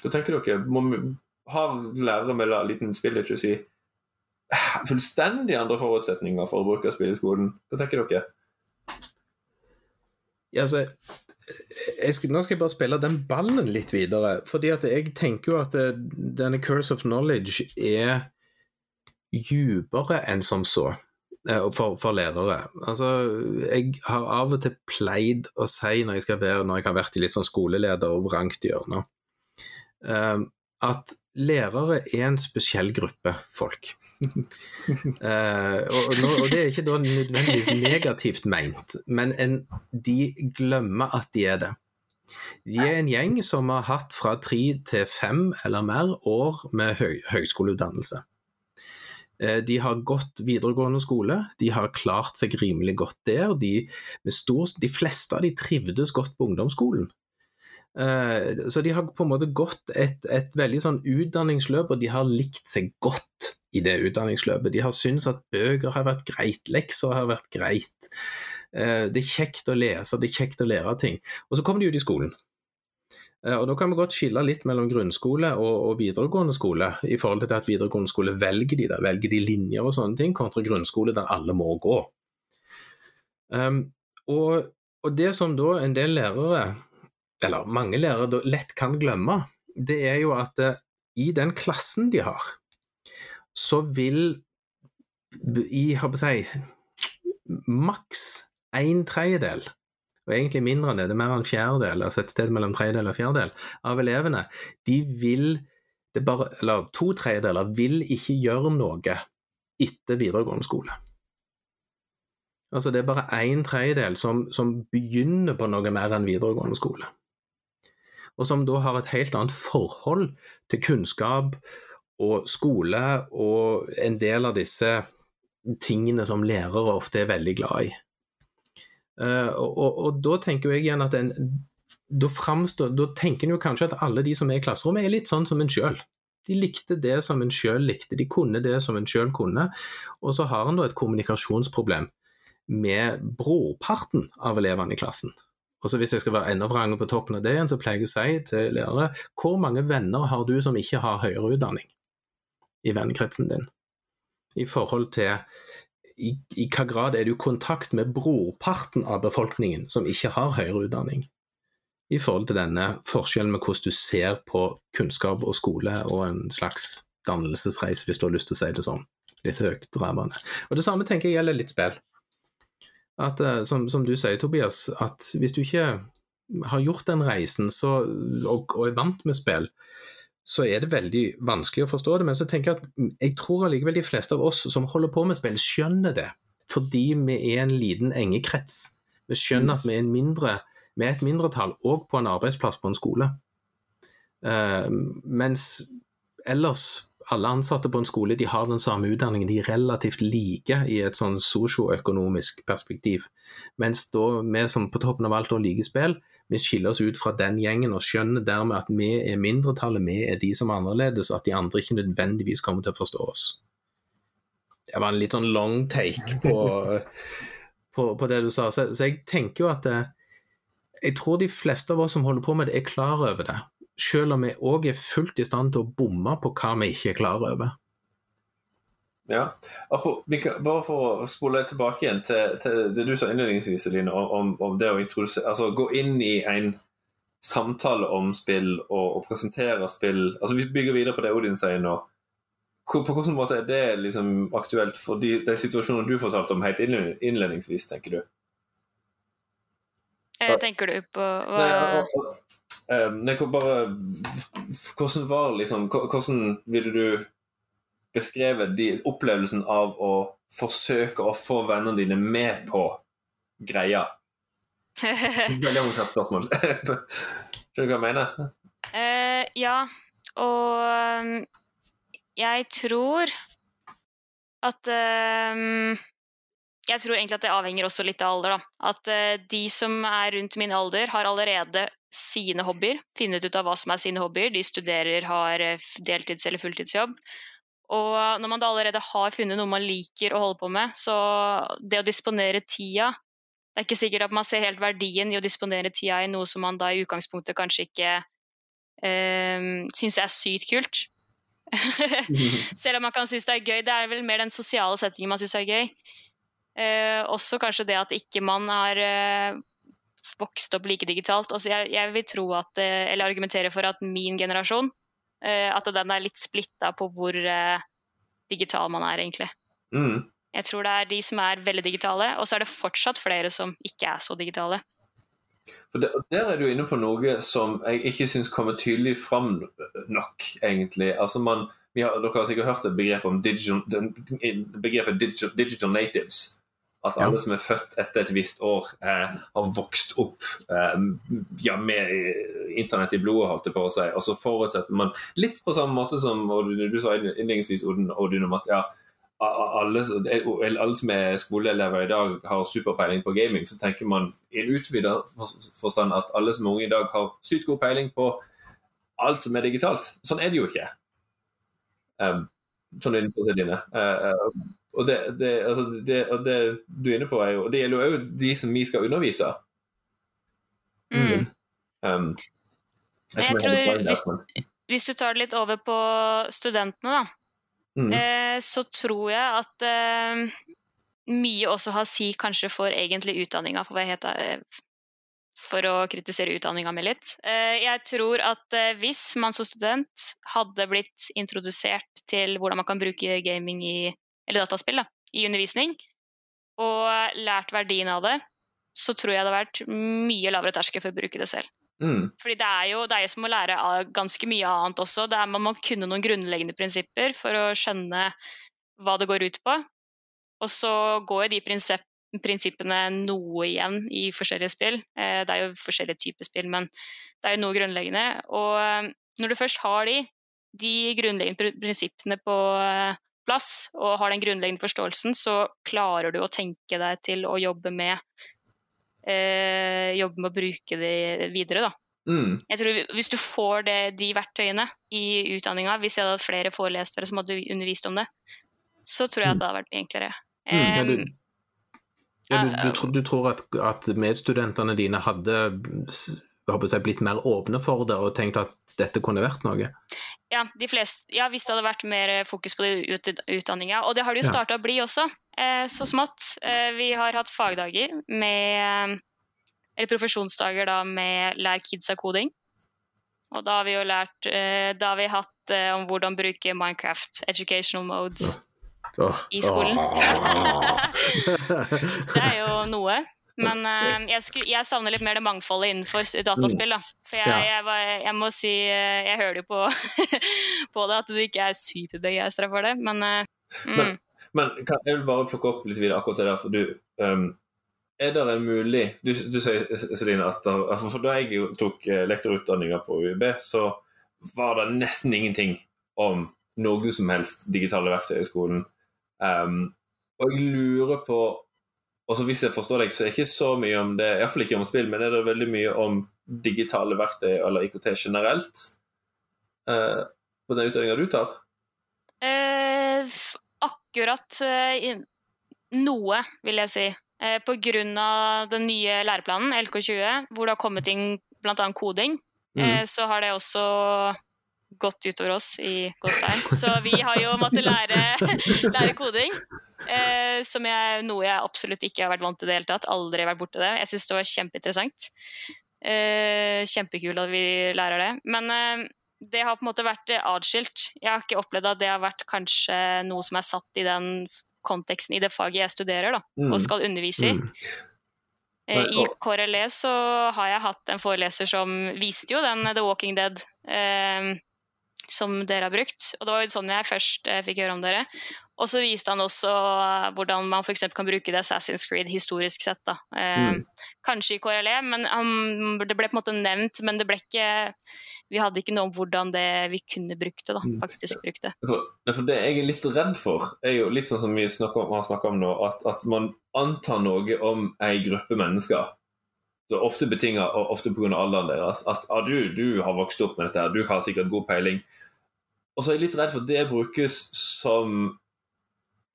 hva tenker dere? Må, har lærere med liten spilliteracy fullstendig andre forutsetninger for å bruke spill i skolen? Hva tenker dere? Altså, skal, nå skal jeg bare spille den ballen litt videre. fordi at jeg tenker jo at denne curse of knowledge er djupere enn som så for, for, lærere. Altså, jeg har av og til pleid å si når jeg, skal være, når jeg har vært i litt sånn skoleleder og vrangt hjørne, um, at lærere er en spesiell gruppe folk. uh, og, og, det er ikke da nødvendigvis negativt meint, men en, de glemmer at de er det. De er en gjeng som har hatt fra tre til fem eller mer år med høy, høyskoleutdannelse. Eh, de har gått videregående skole, de har klart seg rimelig godt der. De, stor, de fleste av de trivdes godt på ungdomsskolen. Eh, så de har på en måte gått et, et veldig sånn utdanningsløp, og de har likt seg godt i det utdanningsløpet. De har syntes at bøker har vært greit, lekser har vært greit. Eh, det er kjekt å lese, det er kjekt å lære ting. Og så kommer de ut i skolen. Eh, og Da kan vi godt skille litt mellom grunnskole og, og, videregående skole, i forhold til at videregående skole velger de der, velger de linjer og sånne ting, kontra grunnskole der alle må gå. Um, og, og, det som da en del lærere, eller mange lærere, lett kan glemme, det er jo at uh, i den klassen de har, så vil i, hva si, maks en tredjedel og egentlig mindre enn det, det er mer enn en fjerdedel, altså et sted mellom tredjedel og fjerdedel, av elevene, de vil bare, eller to tredjedeler vil ikke gjøre noe etter videregående skole. Altså Det er bare en tredjedel som, som, begynner på noe mer enn videregående skole. Og som da har et helt annet forhold til kunnskap og skole og en del av disse tingene som lærere ofte er veldig glad i. Uh, og, og, og, da tenker jeg igjen at en, da, fremstår, da tenker en jo kanskje at alle de som er i klasserommet, er litt sånn som en sjøl. De likte det som en sjøl likte, de kunne det som en sjøl kunne. Og så har en da et kommunikasjonsproblem med brorparten av elevene i klassen. Og så Hvis jeg skal være enda vrangere på toppen av det igjen, så pleier jeg å si til lærere hvor mange venner har du som ikke har høyere utdanning i vennekretsen din? I forhold til i, i hva grad er du i kontakt med brorparten av befolkningen som ikke har høyere utdanning? I forhold til denne forskjellen med hvordan du ser på kunnskap og skole og en slags dannelsesreise, hvis du har lyst til å si det sånn. Litt høyt drevende. Og det samme tenker jeg gjelder litt spill. At, eh, som, som, du sier, Tobias, at hvis du ikke har gjort den reisen så, og, og er vant med spill, så er det veldig vanskelig å forstå det. Men så tenker jeg at jeg tror allikevel de fleste av oss som holder på med spill, skjønner det. Fordi vi er en liten engekrets. Vi skjønner at vi er, mindre, vi er et mindretall òg på en arbeidsplass på en skole. Uh, mens ellers alle ansatte på en skole de har den samme utdanningen, de er relativt like i et sånn sosioøkonomisk perspektiv. Mens da vi som på toppen av alt liker spill, vi skiller oss ut fra den gjengen og skjønner dermed at vi er mindretallet, vi er de som er annerledes, og at de andre ikke nødvendigvis kommer til å forstå oss. Det var en litt sånn long take på, på, på det du sa. Så, så, jeg tenker jo at det, eh, jeg tror de fleste av oss som holder på med det, er klar over det. Selv om vi òg er fullt i stand til å bomme på hva vi ikke er klar over. Ja. Bare for å spole tilbake igjen til, til det du sa innledningsvis, Eline, om, om, det å altså, gå inn i en samtale om spill og, og presentere spill Altså Vi bygger videre på det Odin sier nå. På hvilken måte er det liksom aktuelt for de, de situasjonene du fortalte om helt innledningsvis, tenker du? Jeg tenker du på hva Nei, og, og, um, nei, bare Hvordan var liksom Hvordan ville du beskrevet de, opplevelsen av å forsøke å få vennene dine med på greia? Veldig omfattende spørsmål. Skjønner du hva jeg mener? Uh, ja, og um, jeg tror at um, Jeg tror egentlig at det avhenger også litt av alder, da. At uh, de som er rundt min alder, har allerede sine hobbyer. finnet ut av hva som er sine hobbyer. De studerer, har deltids- eller fulltidsjobb. Og når man da allerede har funnet noe man liker å holde på med, så det å disponere tida Det er ikke sikkert at man ser helt verdien i å disponere tida i noe som man da i utgangspunktet kanskje ikke øh, syns er sykt kult. Selv om man kan synes det er gøy. Det er vel mer den sosiale settingen man syns er gøy. Eh, også kanskje det at ikke man har eh, vokst opp like digitalt. Altså jeg, jeg, vil tro at, eh, eller argumentere for at min generasjon Eh, at den er litt splitta på hvor eh, digital man er, egentlig. Mm. Jeg tror det er de som er veldig digitale, og så er det fortsatt flere som ikke er så digitale. For der, Der er du inne på noe som jeg ikke syns kommer tydelig fram nok, egentlig. Altså man, har, dere har sikkert hørt et begrep om digital, begrepet digital, digital natives. At alle ja. som er født etter et visst år, eh, har vokst opp eh, ja, med internett i blodet, holdt det på å si. Og så forutsetter man litt på samme måte som du sa innledningsvis, Odin, om at ja, alle, alle, som er skoleelever i dag har superpeiling på gaming, så tenker man i en utvida forstand at alle som er unge i dag har sykt god peiling på alt som er digitalt. Sånn er det jo ikke. Um, sånn er det på. Uh, uh, og det, det, altså det, det, du er inne på, er jo Det gjelder jo òg de som vi skal undervise. Mm. Um, jeg, jeg tror, hvis, hvis, du tar det litt over på studentene, da, mm. eh, så tror jeg at eh, mye også har å si kanskje for egentlig utdanninga, for, eh, for å kritisere utdanninga mi litt. Eh, jeg tror at eh, hvis man som student hadde blitt introdusert til hvordan man kan bruke gaming i eller dataspill, da, i undervisning, og lært verdien av det, så tror jeg det hadde vært mye lavere terskel for å bruke det selv. Mm. Fordi det er, jo, det er jo som å lære ganske mye annet også. Det Er, man må kunne noen grunnleggende prinsipper for å skjønne hva det går ut på. Og så går jo de prinsipp, prinsippene noe igjen i forskjellige spill. Eh, det er jo forskjellige typer spill, men det er jo noe grunnleggende. Og når du først har de, de grunnleggende prinsippene på eh, plass og har den grunnleggende forståelsen, så klarer du å tenke deg til å jobbe med eh, jobbe med å bruke det videre, da. Mm. Jeg tror Hvis du får det, de verktøyene i utdanninga, hvis jeg hadde hatt flere forelesere som hadde undervist om det, så tror jeg at det hadde vært mye enklere. Mm, ja, du, ja, du, du, du, tror at, at medstudentene dine hadde jeg, blitt mer åpne for det og tenkt at dette kunne vært noe? Ja, fleste, ja hvis det hadde vært mer fokus på utdanninga. Og det har det jo starta å bli også, eh, så smått. Eh, vi har hatt fagdager med Eller profesjonsdager da med Lær kidsa koding. Og da har vi jo lært eh, Da har vi hatt eh, om hvordan bruke Minecraft educational mode i skolen. Oh. det er jo noe. Men uh, jeg, skulle, jeg, savner litt mer det mangfoldet innenfor dataspill. Da. For jeg, jeg, var, jeg må si eh, Jeg hører jo på, på det at du ikke er superbegeistra for det, men, uh, mm. men, men kan jeg vil bare plukke opp litt videre akkurat det der, for du um, Er det en mulig Du, du sier, Celine, at for da jeg tok lektorutdanninga på UiB, så var det nesten ingenting om noe som helst digitale verktøy i skolen. Um, og jeg lurer på og så Hvis jeg forstår deg, så er det ikke så mye om det, iallfall ikke om spill, men er det veldig mye om digitale verktøy eller IKT generelt eh, på den utdanninga du tar? Eh, akkurat eh, noe, vil jeg si. Eh, av den nye læreplanen, LK20, hvor det har kommet inn bl.a. koding, mm. Eh, så har det også gått utover oss i Gåstein. Så vi har jo måttet lære, lære koding. Eh, som er noe jeg absolutt ikke har vært vant til i det hele tatt. Aldri vært borti det. Jeg syns det var kjempeinteressant. Eh, kjempekult at vi lærer det. Men eh, det har på en måte vært adskilt. Jeg har ikke opplevd at det har vært kanskje noe som er satt i den konteksten i det faget jeg studerer da, Mm. og skal undervise i. Mm. Eh, I KRLE så har jeg hatt en foreleser som viste jo den The Walking Dead eh, som dere har brukt. Og det var jo sånn jeg først eh, fikk høre om dere. Og så viste han også eh, hvordan man f.eks. kan bruke det Assassin's Creed historisk sett. da. Eh, Mm. Kanskje i KRLE, men han, det ble på en måte nevnt, men det ble ikke Vi hadde ikke noe om hvordan det vi kunne brukt det, da. Mm. Faktisk brukt det. For, for det jeg er litt redd for, er jo litt sånn som vi om, har snakka om nå, at, at man antar noe om ei gruppe mennesker. Er ofte betinga, og ofte pga. alderen deres, at ah, du, du har vokst opp med dette, her, du har sikkert god peiling. Og så er jeg litt redd for at det brukes som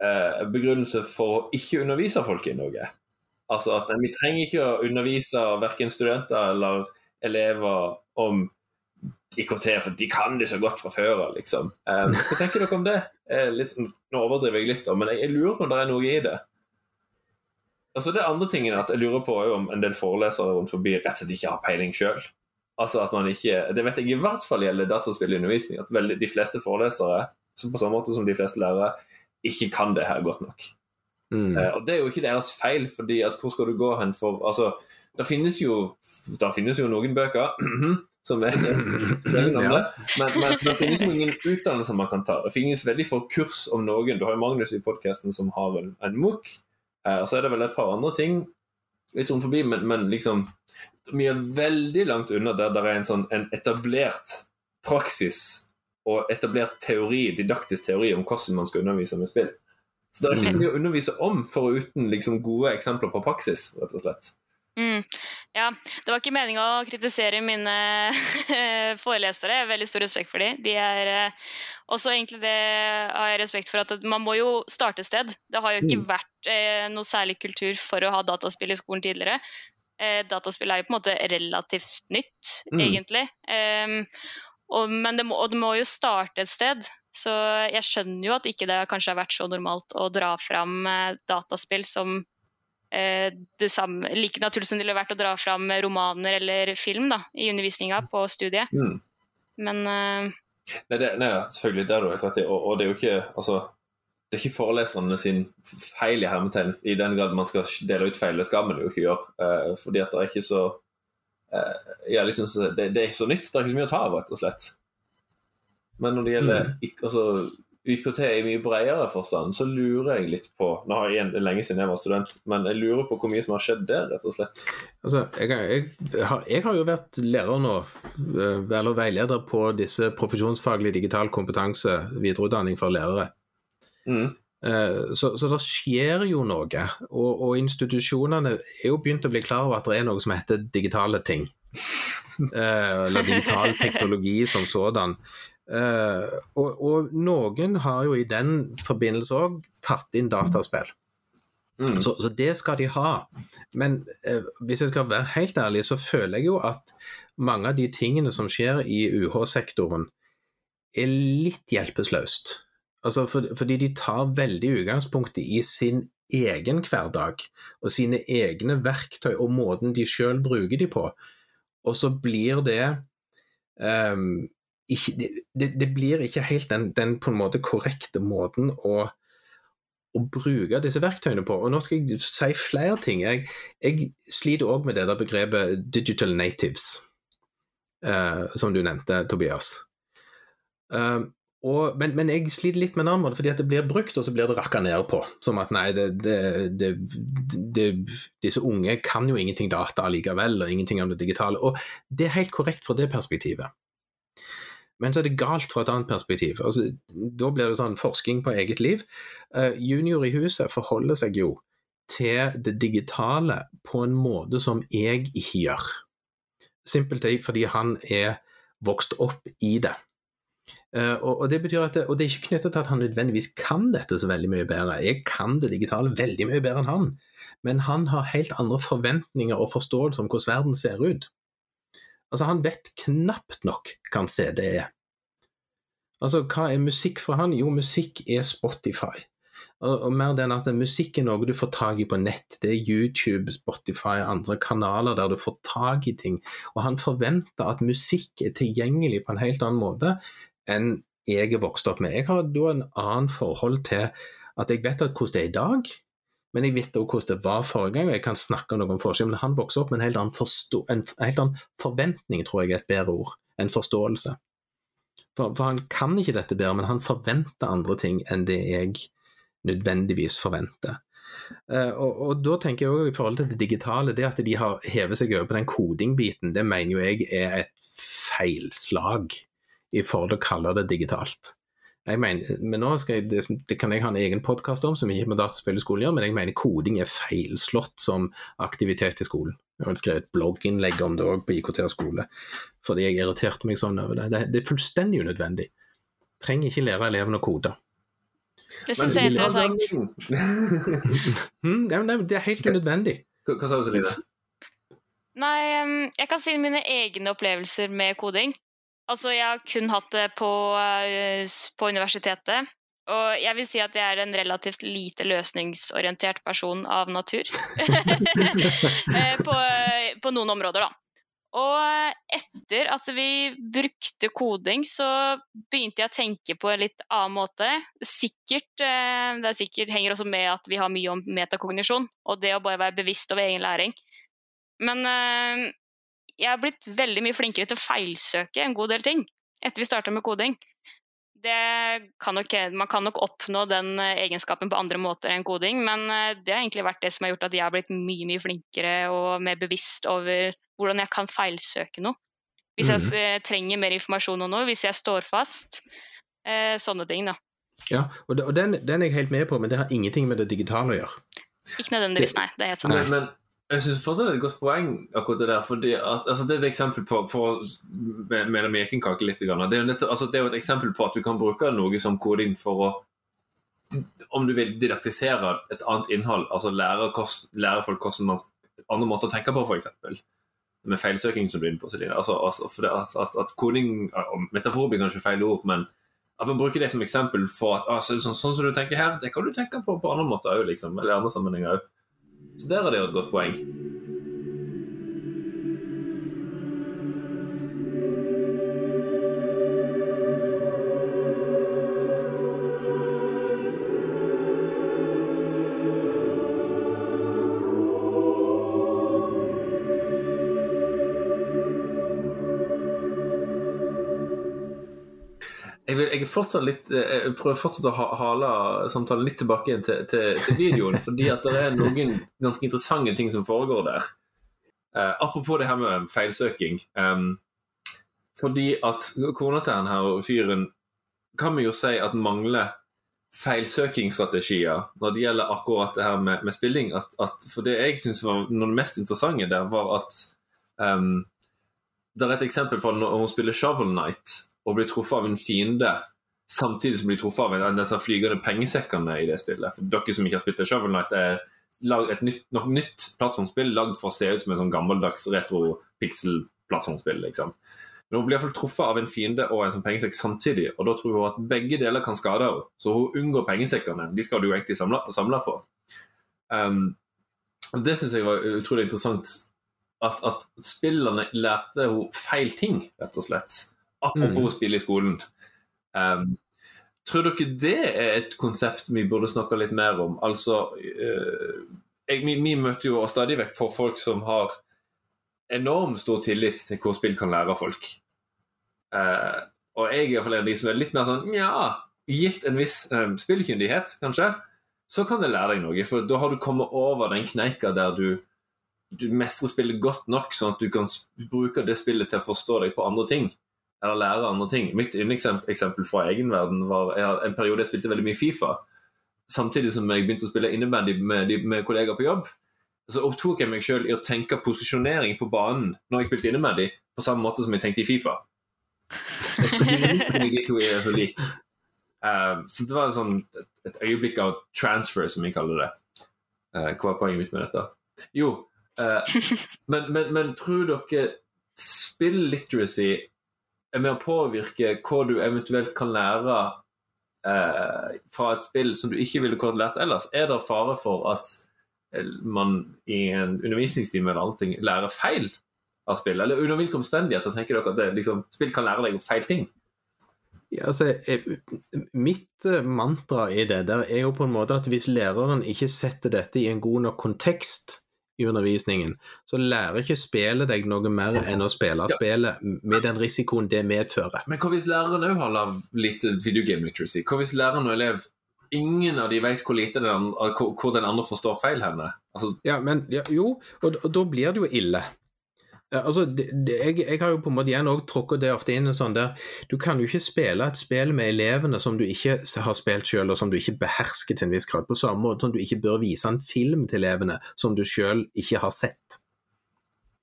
eh, begrunnelse for å ikke undervise folk i noe. Altså at vi trenger ikke å undervise verken studenter eller elever om IKT, for de kan det så godt fra før av, liksom. Eh, hva tenker dere om det? Eh, litt, sånn- nå overdriver jeg litt, da, men jeg, jeg lurer på om det er noe i det. Altså Det andre tingen at jeg lurer på er om en del forelesere rundt forbi rett og slett ikke har peiling sjøl. Altså at man ikke, Det vet jeg i hvert fall gjelder dataspillundervisning. At veldig, de fleste forelesere, som på samme måte som de fleste lærere, ikke kan det her godt nok. Mm. Eh, og det er jo ikke deres feil, fordi at hvor skal du gå hen for Altså, det finnes jo, det finnes jo noen bøker som er men, men det finnes jo ingen utdannelser man kan ta. Det finnes veldig få kurs om noen. Du har jo Magnus i podkasten som har en, en MOOC, eh, og så er det vel et par andre ting litt sånn forbi, men, men liksom Vi er veldig langt unna der det er en sånn en etablert praksis og etablert teori, didaktisk teori om hvordan man skal undervise med spill. Så Det er ikke så mye å undervise om foruten liksom gode eksempler på praksis, rett og slett. Mm. Ja, det var ikke meninga å kritisere mine forelesere. Jeg har veldig stor respekt for dem. De er eh, også egentlig det har jeg respekt for at man må jo starte et sted. Det har jo ikke Mm. vært eh, noe særlig kultur for å ha dataspill i skolen tidligere. Eh, dataspill er jo på en måte relativt nytt, Mm. egentlig. Em, og, men det må, og det må jo starte et sted. Så jeg skjønner jo at ikke det kanskje har vært så normalt å dra fram eh, dataspill som eh, det samme, like naturlig som det ville vært å dra fram romaner eller film da, i undervisninga på studiet. Mm. Men eh, Nei, det, nei, selvfølgelig, det har du helt rett i. Og, og det er jo ikke altså, det er ikke foreleserne sin feil i hermetegn. I den grad man skal dele ut feil, det skal man jo ikke gjøre. Uh, fordi at det er ikke så uh, ja, liksom, det, det er så nytt. Det er ikke så mye å ta av, rett og slett. Men når det gjelder mm. altså, IKT i mye bredere forstand, så lurer jeg litt på Nå har jeg, lenge siden jeg var student, men jeg lurer på hvor mye som har skjedd der, rett og slett. Altså, jeg, jeg, har, jeg har jo vært lærer nå, eh, eller veileder på disse profesjonsfaglig digital kompetanse, videreutdanning for lærere. Mm. Eh, Så, så det skjer jo noe, og, og institusjonene er jo begynt å bli klar over at det er noe som heter digitale ting. Eh, Eller digital teknologi som sådan. Eh, Og, og noen har jo i den forbindelse òg tatt inn dataspill. Mm. Så, så det skal de ha. Men eh, hvis jeg skal være helt ærlig, så føler jeg jo at mange av de tingene som skjer i UH-sektoren, er litt hjelpeløst. Altså for, fordi de tar veldig utgangspunkt i sin egen hverdag og sine egne verktøy og måten de sjøl bruker de på. Og så blir det um, ikke, det, det, blir ikke helt den, den på en måte korrekte måten å å bruke disse verktøyene på. Og nå skal jeg si flere ting. Jeg, jeg sliter òg med det der begrepet 'digital natives', uh, som du nevnte, Tobias. Eh, og, men, men jeg sliter litt med en annen måte, fordi at det blir brukt, og så blir det rakka ned på. Som at nei, det, det, det, disse unge kan jo ingenting data allikevel, og ingenting om det digitale. Og det er helt korrekt fra det perspektivet. Men så er det galt fra et annet perspektiv. Altså, da blir det sånn forskning på eget liv. Uh, junior i huset forholder seg jo til det digitale på en måte som jeg ikke gjør. Simpelthen fordi han er vokst opp i det. Uh, og, og, det betyr at det, og det er ikke knyttet til at han nødvendigvis kan dette så veldig mye bedre. Jeg kan det digitale veldig mye bedre enn han, men han har helt andre forventninger og forståelse om hvordan verden ser ut. Altså, han vet knapt nok hva en CD er. Altså, hva er musikk for han? Jo, musikk er Spotify. Og, og mer den at musikk er noe du får tak i på nett. Det er YouTube, Spotify, andre kanaler der du får tak i ting. Og han forventer at musikk er tilgjengelig på en helt annen måte enn jeg er vokst opp med. Jeg har da en annen forhold til at jeg vet hvordan det er i dag, men jeg vet også hvordan det var forrige gang, og jeg kan snakke om forskjell. Men han vokste opp med en helt, annen en helt annen forventning, tror jeg er et bedre ord, enn forståelse. For, for, han kan ikke dette bedre, men han forventer andre ting enn det jeg nødvendigvis forventer. Uh, og, og, da tenker jeg også i forhold til det digitale, det at de har hevet seg over på den kodingbiten, det mener jo jeg er et feilslag i forhold til å kalle det digitalt. Jeg mener, men nå skal jeg, det, det kan jeg ha en egen podkast om, som ikke med dataspill i skolen gjør, men jeg mener koding er feilslått som aktivitet i skolen. Jeg har skrevet blogginnlegg om det òg på IKT og skole, fordi jeg irriterte meg sånn over det. Det, det er fullstendig unødvendig. Trenger ikke lære elevene å kode. Det syns jeg er interessant. mm, det er helt unødvendig. Hva, hva sa du, Celine? Nei, jeg kan si mine egne opplevelser med koding. Altså, jeg har kun hatt det på, eh, på, universitetet. Og jeg vil si at jeg er en relativt lite løsningsorientert person av natur. Eh, på, på, noen områder, da. Og etter at vi brukte koding, så begynte jeg å tenke på en litt annen måte. Sikkert, eh, det sikkert henger også med at vi har mye om metakognisjon, og det å bare være bevisst over egen læring. Men jeg har blitt veldig mye flinkere til å feilsøke en god del ting etter vi starta med koding. Kan nok, man kan nok oppnå den eh, egenskapen på andre måter enn koding, men eh, det har egentlig vært det som har gjort at jeg har blitt mye mye flinkere og mer bevisst over hvordan jeg kan feilsøke noe. Hvis jeg mm. trenger mer informasjon om noe, hvis jeg står fast. Eh, sånne ting, da. Ja, og, den, den, er jeg helt med på, men det har ingenting med det digitale å gjøre. Ikke nødvendigvis, nei. Det er helt sant. Men, jeg syns fortsatt det er et godt poeng, akkurat det der. fordi at, altså Det er et eksempel på for med mekinkake litt. Grann. Det, er jo altså, jo et eksempel på at du kan bruke noe som koding for å Om du vil didaktisere et annet innhold, altså lære, kost, lære folk hvordan man andre måter å tenke på, f.eks. Med feilsøking, som du er inne på, Celine. Altså, altså, det, at, at koding Metafor blir kanskje feil ord, men at man bruker det som eksempel for at altså, sånn, sånn, som du tenker her, det kan du tenke på på andre måter òg, liksom. Eller andre sammenhenger òg. Så der er det jo et godt poeng. Jeg, fortsatt litt, eh, jeg prøver fortsatt å hale samtalen litt tilbake igjen til, til, til, videoen. fordi at det er noen ganske interessante ting som foregår der. Uh, apropos det her med feilsøking. Um, fordi at kona til han her fyren kan vi jo si at mangler feilsøkingsstrategier når det gjelder akkurat det her med, med spilling. At, at, for det jeg syns var noe av det mest interessante der, var at um, Det er et eksempel for når hun spiller Shovel Night og blir truffet av en fiende samtidig som blir truffet av en av disse flygende pengesekkene i det spillet. For dere som ikke har spilt det, Shovel Knight er et nytt, noe nytt plattformspill lagd for å se ut som en sånn gammeldags retro-pixel-plattformspill. liksom. Men hun blir iallfall truffet av en fiende og en sånn pengesekk samtidig, og da tror hun at begge deler kan skade henne. Så hun unngår pengesekkene. De skal du jo egentlig samle, samle på. Um, det syns jeg var utrolig interessant. At, at spillerne lærte henne feil ting, rett og slett. Apropos mm. spill i skolen. Um, tror dere det er et konsept vi burde snakke litt mer om? Altså uh, jeg, vi, vi, møter jo stadig vekk på folk som har enormt stor tillit til hvor spill kan lære folk. Uh, og jeg er iallfall en av de som er litt mer sånn Ja, gitt en viss um, spillkyndighet, kanskje, så kan det lære deg noe. For da har du kommet over den kneika der du, du mestrer spillet godt nok, sånn at du kan bruke det spillet til å forstå deg på andre ting eller lære andre ting. Mitt yndlingseksempel fra egen verden var jeg, en periode jeg spilte veldig mye Fifa. Samtidig som jeg begynte å spille innebandy med, med kollegaer på jobb. Så opptok jeg meg sjøl i å tenke posisjonering på banen når jeg spilte innebandy, på samme måte som jeg tenkte i Fifa. de to er så like. Um, så det var sånn, et, et, øyeblikk av transfer, som vi kaller det. Uh, hva er poenget mitt med dette? Jo, uh, men, men, men tror dere spill literacy er med å påvirke hva du eventuelt kan lære eh, fra et spill som du ikke ville korrelert ellers? Er det fare for at eh, man i en undervisningstime eller annet ting lærer feil av spill? Eller under hvilke omstendigheter tenker dere at det, liksom, spill kan lære deg feil ting? Ja, altså, mitt eh, mantra i det der er jo på en måte at hvis læreren ikke setter dette i en god nok kontekst i undervisningen, så lærer ikke spillet deg noe mer enn å spille ja. spillet med den risikoen det medfører. Men hva hvis læreren òg har lav litt videogame literacy? Hva hvis læreren og elev ingen av de vet hvor lite den, hvor den andre forstår feil henne? Altså... ja, men ja, jo, og, og da blir det jo ille. Altså, det, det, jeg, jeg, har jo på en måte igjen også tråkket det ofte inn en sånn der Du kan jo ikke spille et spill med elevene som du ikke har spilt selv, og som du ikke behersker til en viss grad. På samme måte som du ikke bør vise en film til elevene som du selv ikke har sett.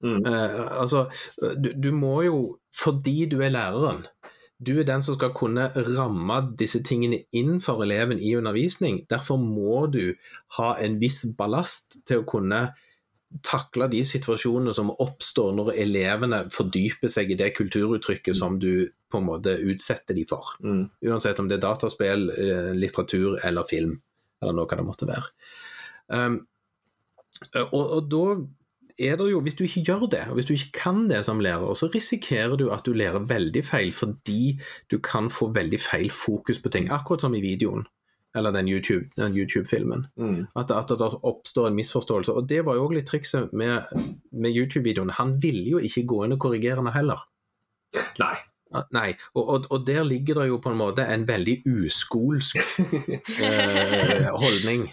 Mm. Uh, altså, du, du, må jo, fordi du er læreren, du er den som skal kunne ramme disse tingene inn for eleven i undervisning. Derfor må du ha en viss ballast til å kunne takle de situasjonene som oppstår når elevene fordyper seg i det kulturuttrykket som du på en måte utsetter de for. Mm. Uansett om det er dataspill, eh, litteratur eller film, eller noe det måtte være. Um, og, og, da er det jo, Hvis du ikke gjør det, og hvis du ikke kan det som lærer, så risikerer du at du lærer veldig feil fordi du kan få veldig feil fokus på ting, akkurat som i videoen eller den YouTube-filmen. YouTube mm. at, at, det oppstår en misforståelse. Og Det var jo òg litt trikset med, med YouTube-videoene. Han ville jo ikke gå inn og korrigere den heller. Nei. Nei, og, og, og, der ligger det jo på en måte en veldig uskolsk eh, holdning.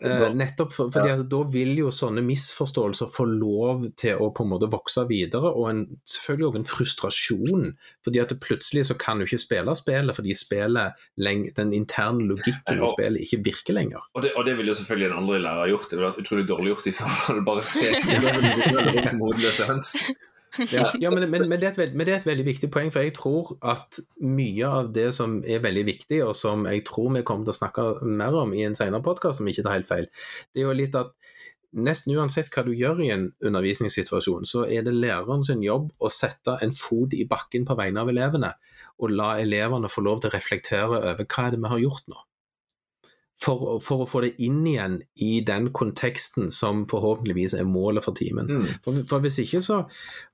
Eh, nettopp for, fordi at da vil jo sånne misforståelser få lov til å på en måte vokse videre, og en, selvfølgelig òg en frustrasjon. fordi at plutselig så kan du ikke spille spillet fordi spillet, den interne logikken i spillet ikke virker lenger. Og det, og det ville jo selvfølgelig en andre lærer gjort. Det ville vært utrolig dårlig gjort i samfunnet. Bare se som hodeløse høns. Ja, ja men, men, men, det et, men, det er et veldig viktig poeng, for jeg tror at mye av det som er veldig viktig, og som jeg tror vi kommer til å snakke mer om i en senere podkast, om ikke tar helt feil, det er jo litt at nesten uansett hva du gjør i en undervisningssituasjon, så er det læreren sin jobb å sette en fot i bakken på vegne av elevene, og la elevene få lov til å reflektere over hva er det vi har gjort nå for, for, å få det inn igjen i den konteksten som forhåpentligvis er målet for timen. Mm. For, for, Hvis ikke så,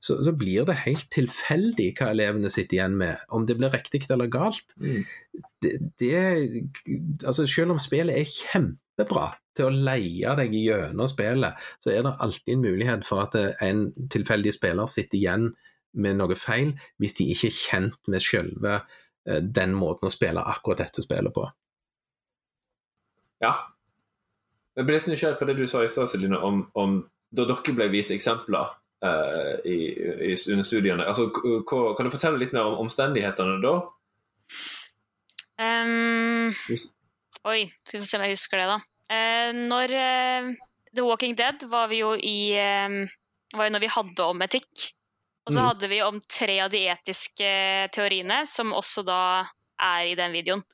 så, så, blir det helt tilfeldig hva elevene sitter igjen med, om det blir riktig eller galt. Mm. Det, det, altså selv om spillet er kjempebra til å leie deg gjennom spillet, så er det alltid en mulighet for at en tilfeldig spiller sitter igjen med noe feil, hvis de ikke er kjent med selve eh, den måten å spille akkurat dette spillet på. Ja. Jeg ble litt nysgjerrig på det du sa i stad, Celine, om, om, da dere ble vist eksempler uh, i, i, under studiene. Altså, kan du fortelle litt mer om omstendighetene da? Um, oi, skal vi se om jeg husker det, da. Uh, når uh, The Walking Dead var vi jo i var jo når vi hadde om etikk. Og så mm. hadde vi om tre av de etiske teoriene, som også da er i den videoen.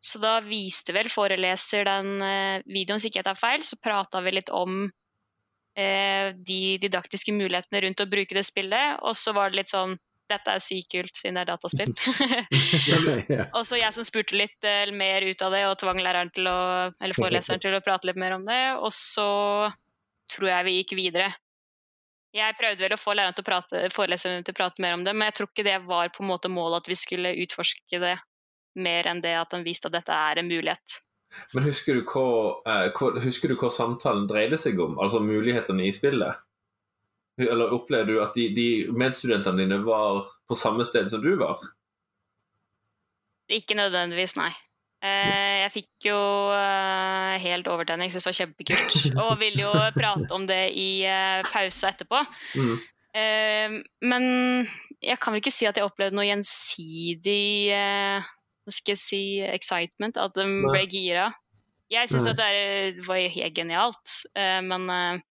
Så da viste vel foreleser den eh, videoen, hvis ikke jeg tar feil, så prata vi litt om eh, de didaktiske mulighetene rundt å bruke det spillet, og så var det litt sånn dette er sykt kult siden det er dataspill. og så jeg som spurte litt eh, mer ut av det, og tvang læreren til å, eller foreleseren til å prate litt mer om det. Og så tror jeg vi gikk videre. Jeg prøvde vel å få læreren til å prate, foreleseren til å prate mer om det, men jeg tror ikke det var på en måte målet at vi skulle utforske det mer enn det at han viste at dette er en mulighet. Men husker du hva, hva, husker du hva samtalen dreide seg om, altså mulighetene i spillet? Eller opplevde du at de, de medstudentene dine var på samme sted som du var? Ikke nødvendigvis, nei. Eh, jeg fikk jo eh, helt overtenning, syntes det var kjempekult. Og ville jo prate om det i pause etterpå. Mm. Men jeg kan vel ikke si at jeg opplevde noe gjensidig hva skal jeg si, excitement, at de ble gira. Jeg syns at det var helt genialt, eh, men eh,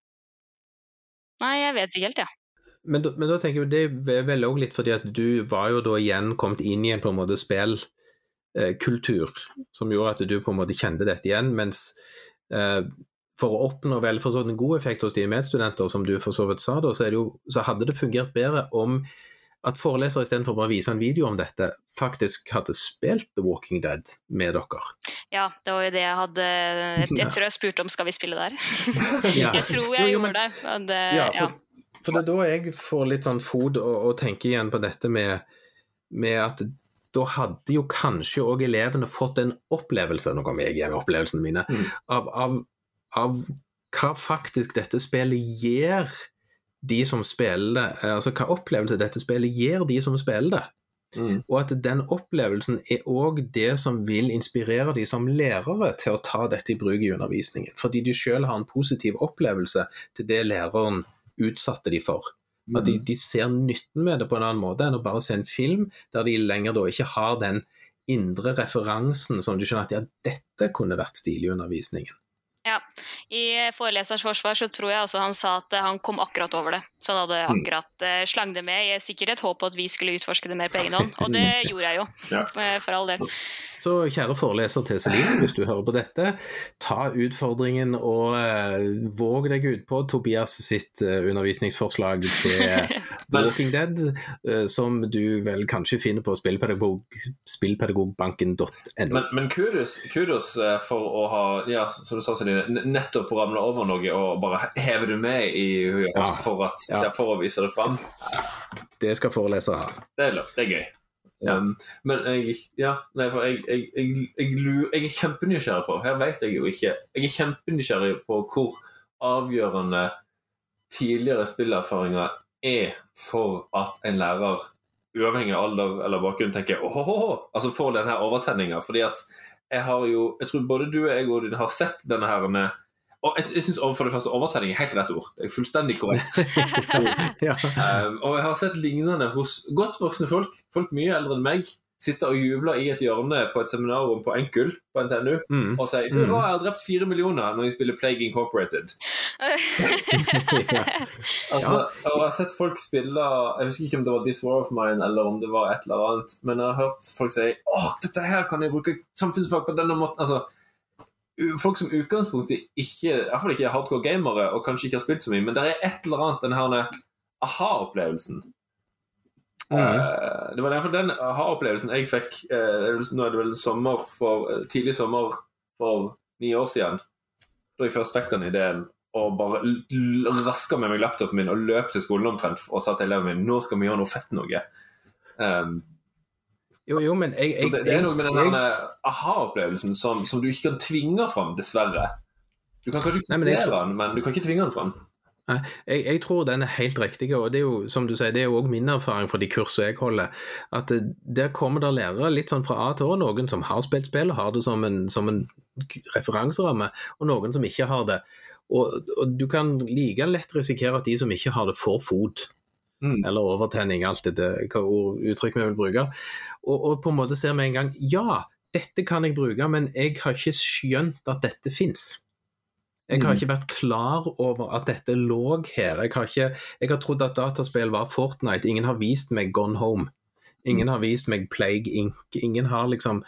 Nei, jeg vet ikke helt, jeg. Ja. Men, men, da tenker jeg det er vel òg litt fordi at du var jo da igjen kommet inn i en på en måte spillkultur eh, som gjorde at du på en måte kjente dette igjen, mens for å oppnå vel for sånn en god effekt hos dine medstudenter, som du for så vidt sa, da, så, jo, så hadde det fungert bedre om at forelesere istedenfor bare å vise en video om dette, faktisk hadde spilt The Walking Dead med dere. Ja, det var jo det jeg hadde Jeg, jeg tror jeg spurte om skal vi spille der. Ja. jeg tror jeg Jo, jo, men- gjorde det. men det Ja, ja. for, for det er da jeg får litt sånn fod og, og tenker igjen på dette med, med at da hadde jo kanskje òg elevene fått en opplevelse, nå kommer jeg igjen med opplevelsene mine, Mm. av, av, av hva faktisk dette spillet gir de som spiller det, altså hva opplevelse dette spillet gir de som spiller det. Mm. Og at den opplevelsen er òg det som vil inspirere de som lærere til å ta dette i bruk i undervisningen. Fordi de selv har en positiv opplevelse til det læreren utsatte de for. At de, de ser nytten med det på en annen måte enn å bare se en film der de lenger da ikke har den indre referansen som du skjønner at ja, dette kunne vært stilig i undervisningen. Ja. I foreleserens forsvar så tror jeg også han sa at han kom akkurat over det. Så han hadde Mm. akkurat eh, slang det med. Jeg sikkert et håp på at vi skulle utforske det mer på egen hånd, og det gjorde jeg jo. Ja. eh, For all del. Så kjære foreleser til Celine, hvis du hører på dette, ta utfordringen og uh, våg deg ut på Tobias sitt uh, undervisningsforslag til The Walking Dead, eh, som du vel kanskje finner på spillpedagog, spillpedagogbanken.no. Men, men kudos, kudos eh, for å ha ja, som du sa, Celine, nettopp ramla over noe og bare heve det med i huet Ja. for, at, Ja. for å vise det fram. Det skal forelesere ha. Det det er gøy. Ja. Um, men jeg, ja, nei, jeg, jeg, jeg er kjempenysgjerrig på Her vet jeg jo ikke. Jeg er kjempenysgjerrig på hvor avgjørende tidligere spillerfaringer er for at en lærer, uavhengig av alder eller bakgrunn, tenker åhåhå, altså får den her overtenninga. Fordi at jeg har jo Jeg tror både du og jeg Odin, har sett denne her og jeg, jeg synes for det første overtenning er helt rett ord. Det er fullstendig korrekt. ja. Um, og jeg har sett lignende hos godt voksne folk, folk mye eldre enn meg, sitte og jubler i et hjørne på et seminarrom på Enkel på NTNU Mm. og sier mm. jeg har drept fire millioner' når jeg spiller Plague Incorporated. ja. Altså, og jeg har sett folk spille Jeg husker ikke om det var This War of Mine eller om det var et eller annet, men jeg har hørt folk si 'Å, dette her kan jeg bruke samfunnsfag på denne måten'. Altså, folk som utgangspunktet ikke i hvert fall ikke er hardcore gamere og kanskje ikke har spilt så mye, men det er et eller annet den aha-opplevelsen. Mm. Eh, det var derfor den aha-opplevelsen jeg fikk eh, Nå er det vel sommer for, eh, tidlig sommer for ni år siden. Da jeg først fikk den ideen og bare raska med meg laptopen min og løp til skolen omtrent og sa til eleven min nå skal vi gjøre noe fett noe. Um, Jo, jo, men jeg, jeg, det, det er noe med den aha-opplevelsen som, som du ikke kan tvinge fram, dessverre. Du kan kanskje Nei, men den, men du kan ikke tvinge den fram. Jeg, jeg tror den er helt riktig, og det er jo som du sier, det er jo også min erfaring fra de kursene jeg holder. At det, der kommer det lærere litt sånn fra A til Å, noen som har spilt spill og har det som en, som en referanseramme, og noen som ikke har det. Og, og du kan like lett risikere at de som ikke har det, får fot. Mm. Eller overtenning, alt det hva ord- uttrykk vi vil bruke. Og, og på en måte ser vi en gang ja, dette kan jeg bruke, men jeg har ikke skjønt at dette fins. Jeg har Mm. ikke vært klar over at dette lå her. Jeg har, ikke, jeg har trodd at dataspill var Fortnite. Ingen har vist meg Gone Home. Ingen har vist meg Plague Inc. Ingen har liksom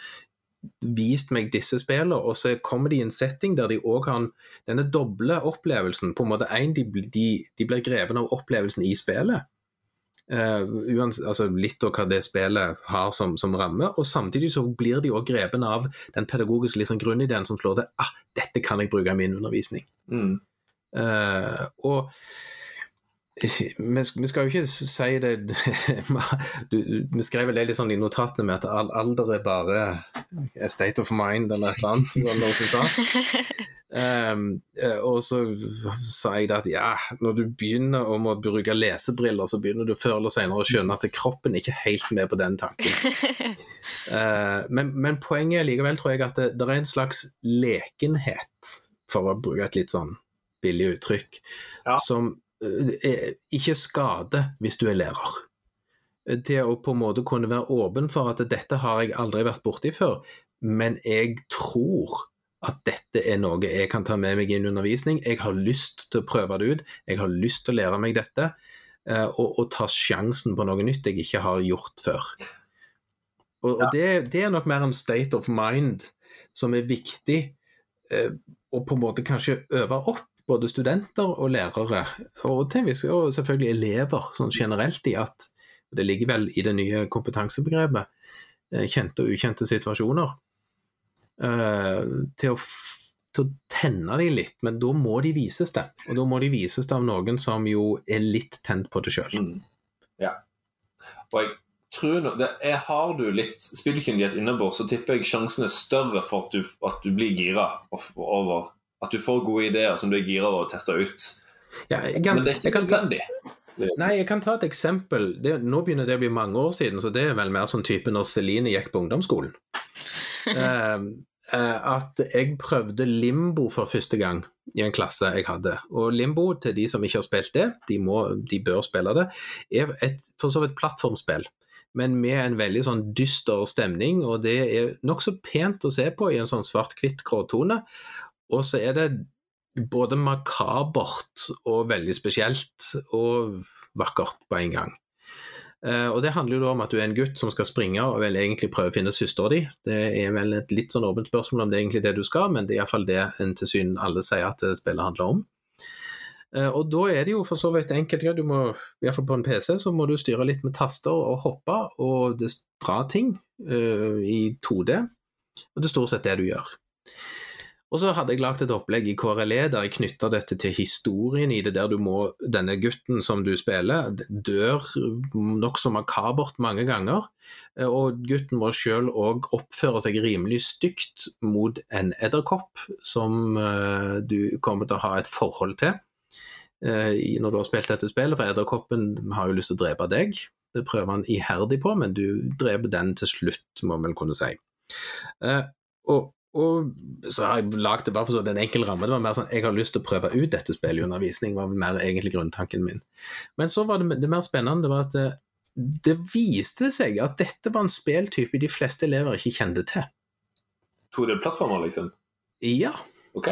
vist meg disse spillene, og så kommer de i en setting der de òg har denne doble opplevelsen. På en måte en, de, de, de blir grepen av opplevelsen i spillet. Eh, uans, altså litt av hva det spillet har som, som ramme, og samtidig så blir de òg grepen av den pedagogiske liksom, grunnideen som slår til ah, dette kan jeg bruke i min undervisning. Mm. Uh, og vi, vi skal jo ikke si det du, Vi skrev vel det litt sånn i notatene med at al- alder er bare a state of mind eller et eller annet. Ehm, eh, og så sa jeg det at ja, når du begynner å bruke lesebriller, så begynner du før eller senere å skjønne at kroppen er ikke helt med på den tanken. uh, men, men poenget er likevel, tror jeg, at det, det er en slags lekenhet, for å bruke et litt sånn billig uttrykk, Ja. som uh, er- ikke skader hvis du er lærer. Til å på en måte kunne være åpen for at dette har jeg aldri vært borti før, men jeg tror at dette er noe jeg kan ta med meg i undervisning. Jeg har lyst til å prøve det ut, jeg har lyst til å lære meg dette, eh, og, og ta sjansen på noe nytt jeg ikke har gjort før. Og, og det, det er nok mer en state of mind som er viktig eh, å på en måte kanskje øve opp både studenter og lærere, og, og selvfølgelig elever sånn generelt, i at Det ligger vel i det nye kompetansebegrepet. eh, Kjente og ukjente situasjoner. Eh, Til å, til å tenne de litt, men da må de vises det. Og da må de vises det av noen som jo er litt tent på det sjøl. Mm. Ja. Og jeg tror nå, det er, Har du litt spillkyndighet innabords, så tipper jeg sjansen er større for at du, at du blir gira over At du får gode ideer som du er gira over å teste ut. Ja, jeg kan, Men det er jeg ikke kan ta, nødvendig. Nei, jeg kan ta et eksempel. Det, nå begynner det å bli mange år siden, så det er vel mer sånn type når Celine gikk på ungdomsskolen. Eh, at jeg prøvde limbo for første gang i en klasse jeg hadde. Og limbo, til de som ikke har spilt det, de, må, de bør spille det, er et for så vidt plattformspill. Men med en veldig sånn dyster stemning, og det er nokså pent å se på i en sånn svart-hvitt gråtone. Og så er det både makabert og veldig spesielt og vakkert på en gang. Eh, og Det handler jo da om at du er en gutt som skal springe og vel egentlig prøve å finne søstera di. Det er vel et litt sånn åpent spørsmål om det er egentlig det du skal, men det er iallfall det en til syn alle sier at spillet handler om. Eh, Og da er det jo for så vidt enkelt. Ja, du må, i hvert fall på en PC så må du styre litt med taster og hoppe og dra ting uh, i 2D. Og det er stort sett det du gjør. Og så hadde jeg lagd et opplegg i KRLE der jeg knytta dette til historien i det, der du må, denne gutten som du spiller, dør nokså makabert mange ganger. eh, Og gutten må sjøl òg oppføre seg rimelig stygt mot en edderkopp som eh, du kommer til å ha et forhold til eh, når du har spilt dette spillet, for edderkoppen har jo lyst til å drepe deg. Det prøver han iherdig på, men du dreper den til slutt, må man kunne si. Og, og så har jeg lagd det bare for så en enkel ramme. Det var mer sånn jeg har lyst til å prøve ut dette spillet i undervisning, var mer egentlig grunntanken min. Men så var det, det mer spennende det var at det, det viste seg at dette var en spilltype de fleste elever ikke kjente til. 2D-plattformer, liksom. Ja, OK.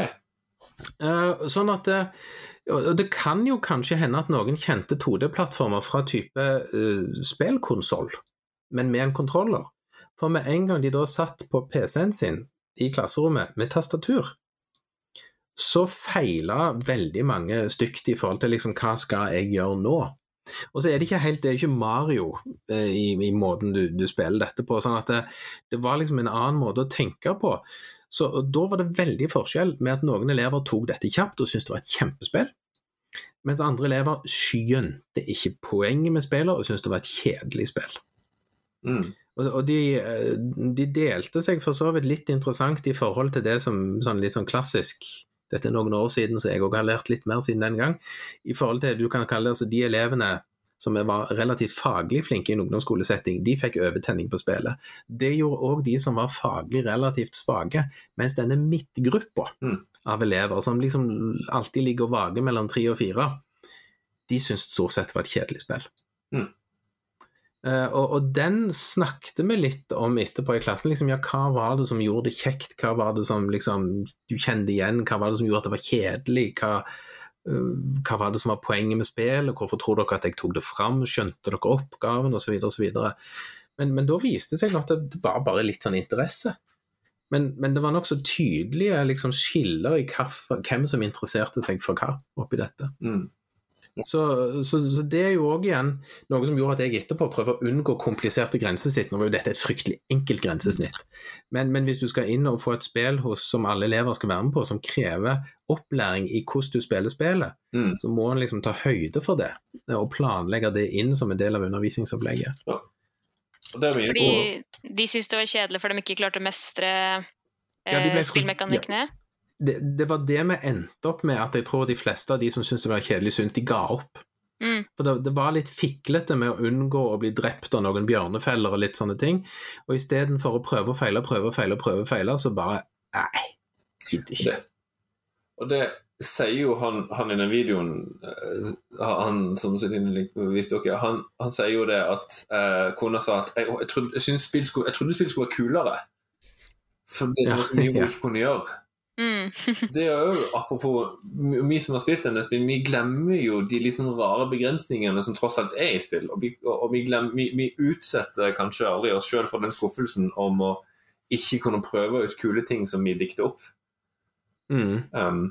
Uh, sånn at det, og det kan jo kanskje hende at noen kjente 2D-plattformer fra type uh, spillkonsoll, men med en kontroller. For med en gang de da satt på PC-en sin i klasserommet med tastatur, så feila veldig mange stygt i forhold til liksom hva skal jeg gjøre nå? Og så er det ikke helt, det er ikke Mario eh, i, i måten du, du spiller dette på. sånn at det, det var liksom en annen måte å tenke på. Så Da var det veldig forskjell med at noen elever tok dette kjapt og syntes det var et kjempespill, mens andre elever skjønte ikke poenget med spillet og syntes det var et kjedelig spill. Mm. Og, og de, eh, de delte seg for så vidt litt interessant i forhold til det som sånn litt sånn klassisk Dette er noen år siden, så jeg òg har lært litt mer siden den gang. I forhold til du kan kalle det altså de elevene som var relativt faglig flinke i en ungdomsskolesetting, de fikk overtenning på spillet. Det gjorde òg de som var faglig relativt svake, mens denne midtgruppa Mm. av elever, som liksom alltid ligger og vager mellom tre og fire, de syntes stort sett var et kjedelig spill. Mm. Eh, og, og den snakket vi litt om etterpå i klassen. Liksom, ja, hva var det som gjorde det kjekt? Hva var det som liksom, du kjente igjen? Hva var det som gjorde at det var kjedelig? Hva, eh, hva var det som var poenget med spillet? Hvorfor tror dere at jeg tok det fram? Skjønte dere oppgaven? og så videre og så Men, men da viste det seg at det var bare litt sånn interesse. Men, men det var nokså tydelige liksom, skiller i hva, hvem som interesserte seg for hva oppi dette. Mm. Så, så, så det er jo òg igjen noe som gjorde at jeg etterpå prøver å unngå kompliserte grensesnitt. Nå var jo dette et fryktelig enkelt grensesnitt, men, men hvis du skal inn og få et spill hos, som alle elever skal være med på, som krever opplæring i hvordan du spiller spillet, Mm. så må en liksom ta høyde for det, og planlegge det inn som en del av undervisningsopplegget. Ja. er Fordi de syntes det var kjedelig for de ikke klarte å mestre eh, ja, spillmekanikkene. Det, det var det vi endte opp med, at jeg tror de fleste av de som syntes det var kjedelig sunt, de ga opp. Mm. For det, det var litt fiklete med å unngå å bli drept av noen bjørnefeller og litt sånne ting. Og istedenfor å prøve og feile, prøve og feile, prøve og feile, så bare Nei, gidder ikke. Det. Og det sier jo han, han i den videoen eh, Han som viste dere, han, han sier jo det at eh, kona sa at jeg, jeg, trodde, jeg, spill skulle, jeg trodde spill skulle være kulere. For det var så mye hun ja. ikke kunne gjøre. Mm. Det er jo, apropos vi som har spilt denne spill, vi glemmer jo de litt sånn rare begrensningene som tross alt er i spill. Og vi, og vi, glemmer, vi, vi utsetter kanskje aldri oss sjøl for den skuffelsen om å ikke kunne prøve ut kule ting som vi dikter opp. Mm. Um,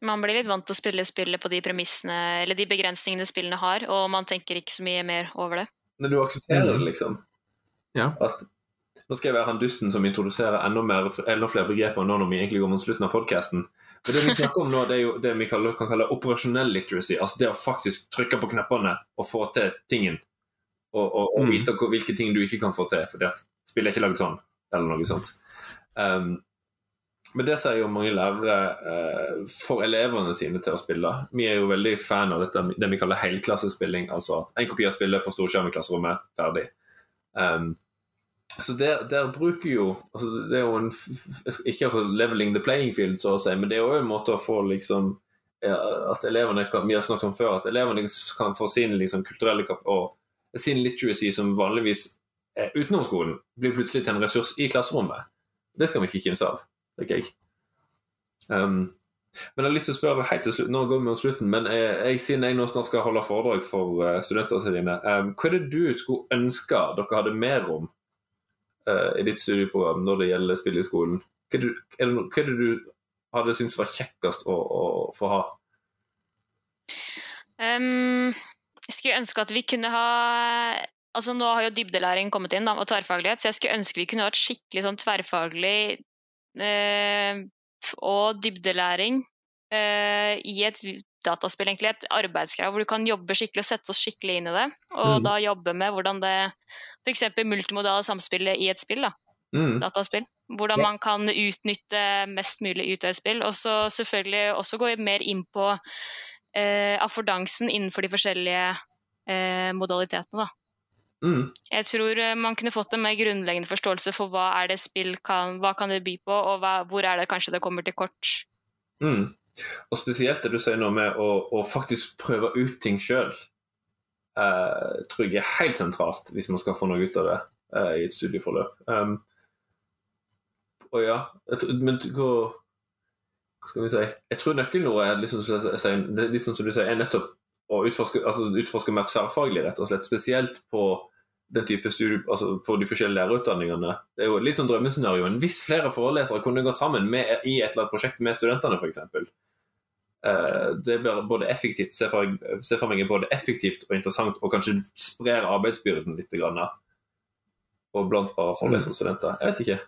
Man blir litt vant til å spille spillet på de premissene, eller de begrensningene spillene har, og man tenker ikke så mye mer over det. Når du aksepterer Mm. det, liksom. Ja. At nå skal jeg være han dusten som introduserer enda, mer, enda flere begreper nå når vi egentlig går mot slutten av podkasten. Men det vi snakker om nå, det er jo det vi kaller, kan kalle operasjonell literacy. Altså det å faktisk trykke på knappene og få til tingen. Og, og, og Mm. vite hvilke ting du ikke kan få til, fordi at spillet er ikke laget sånn. Eller noe sånt. Um, men det ser jo mange lærere uh, får elevene sine til å spille. Vi er jo veldig fan av dette, det vi kaller helklassespilling. Altså en kopi av spillet på storskjerm i klasserommet, ferdig. Um, så der, der bruker jo altså Det er jo en Ikke leveling the playing field, så å si, men det er jo en måte å få liksom At elevene kan, Vi har snakket om før at elevene kan få sin liksom, kulturelle og sin literacy, som vanligvis er utenom skolen, blir plutselig til en ressurs i klasserommet. Det skal vi ikke kimse av, tenker jeg. Um, men jeg har lyst til å spørre helt til slutt, nå går vi mot slutten, men jeg, jeg, siden jeg nå snart skal holde foredrag for uh, studentene dine, um, hva er det du skulle ønske dere hadde mer om uh, i ditt studieprogram når det gjelder spill i skolen? Hva er det, hva er det du hadde syntes var kjekkest å, å få ha? Um, jeg skulle ønske at vi kunne ha Altså Nå har jo dybdelæring kommet inn, da, og tverrfaglighet, så jeg skulle ønske vi kunne ha et skikkelig sånn tverrfaglig uh, og dybdelæring uh, i et dataspill, egentlig. Et arbeidskrav hvor du kan jobbe skikkelig og sette oss skikkelig inn i det. Og Mm. da jobbe med hvordan det F.eks. multimodale samspillet i et spill. da Mm. dataspill. Hvordan man kan utnytte mest mulig ut av et spill. Og så selvfølgelig også gå mer inn på eh, affordansen innenfor de forskjellige eh, modalitetene. Da. Mm. Jeg tror eh, man kunne fått en mer grunnleggende forståelse for hva er det spill kan, hva kan det by på, og hva, hvor er det kanskje det kommer til kort. Mm. Og spesielt det du sier nå med å, å faktisk prøve ut ting sjøl, eh, tror jeg er helt sentralt hvis man skal få noe ut av det eh, i et studieforløp. Um, og ja, men hva skal vi si? Jeg tror nøkkelordet er liksom, litt sånn som du sier, er nettopp å utforske, altså, utforske mer tverrfaglig, rett og slett. Spesielt på den type studie, altså på de forskjellige lærerutdanningene. Det er jo litt sånn drømmescenario. Men hvis flere forelesere kunne gått sammen med, i et eller annet prosjekt med studentene, f.eks. Uh, det blir både effektivt, se for, meg er både effektivt og interessant, og kanskje sprer arbeidsbyrden litt. Grann, og blant bare forelesere og studenter. Jeg vet ikke.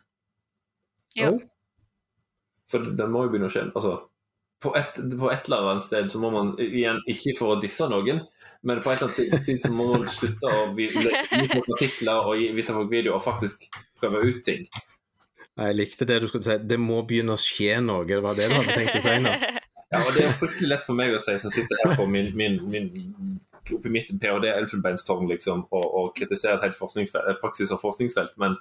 Jo. For den må jo begynne å skje. Altså, på, et, på et eller annet sted så må man igjen, ikke for å disse noen, men på et eller annet tid så må man slutte å vise artikler og vise folk videoer og faktisk prøve ut ting. Jeg likte det du skulle si. Det må begynne å skje noe. Det var det du hadde tenkt å si nå. Ja, og Det er fryktelig lett for meg å si, som sitter her på min, min, min oppe i mitt ph.d.-elfenbeinstårn liksom, og, og kritiserer et helt forskningsfelt, praksis- og forskningsfelt, men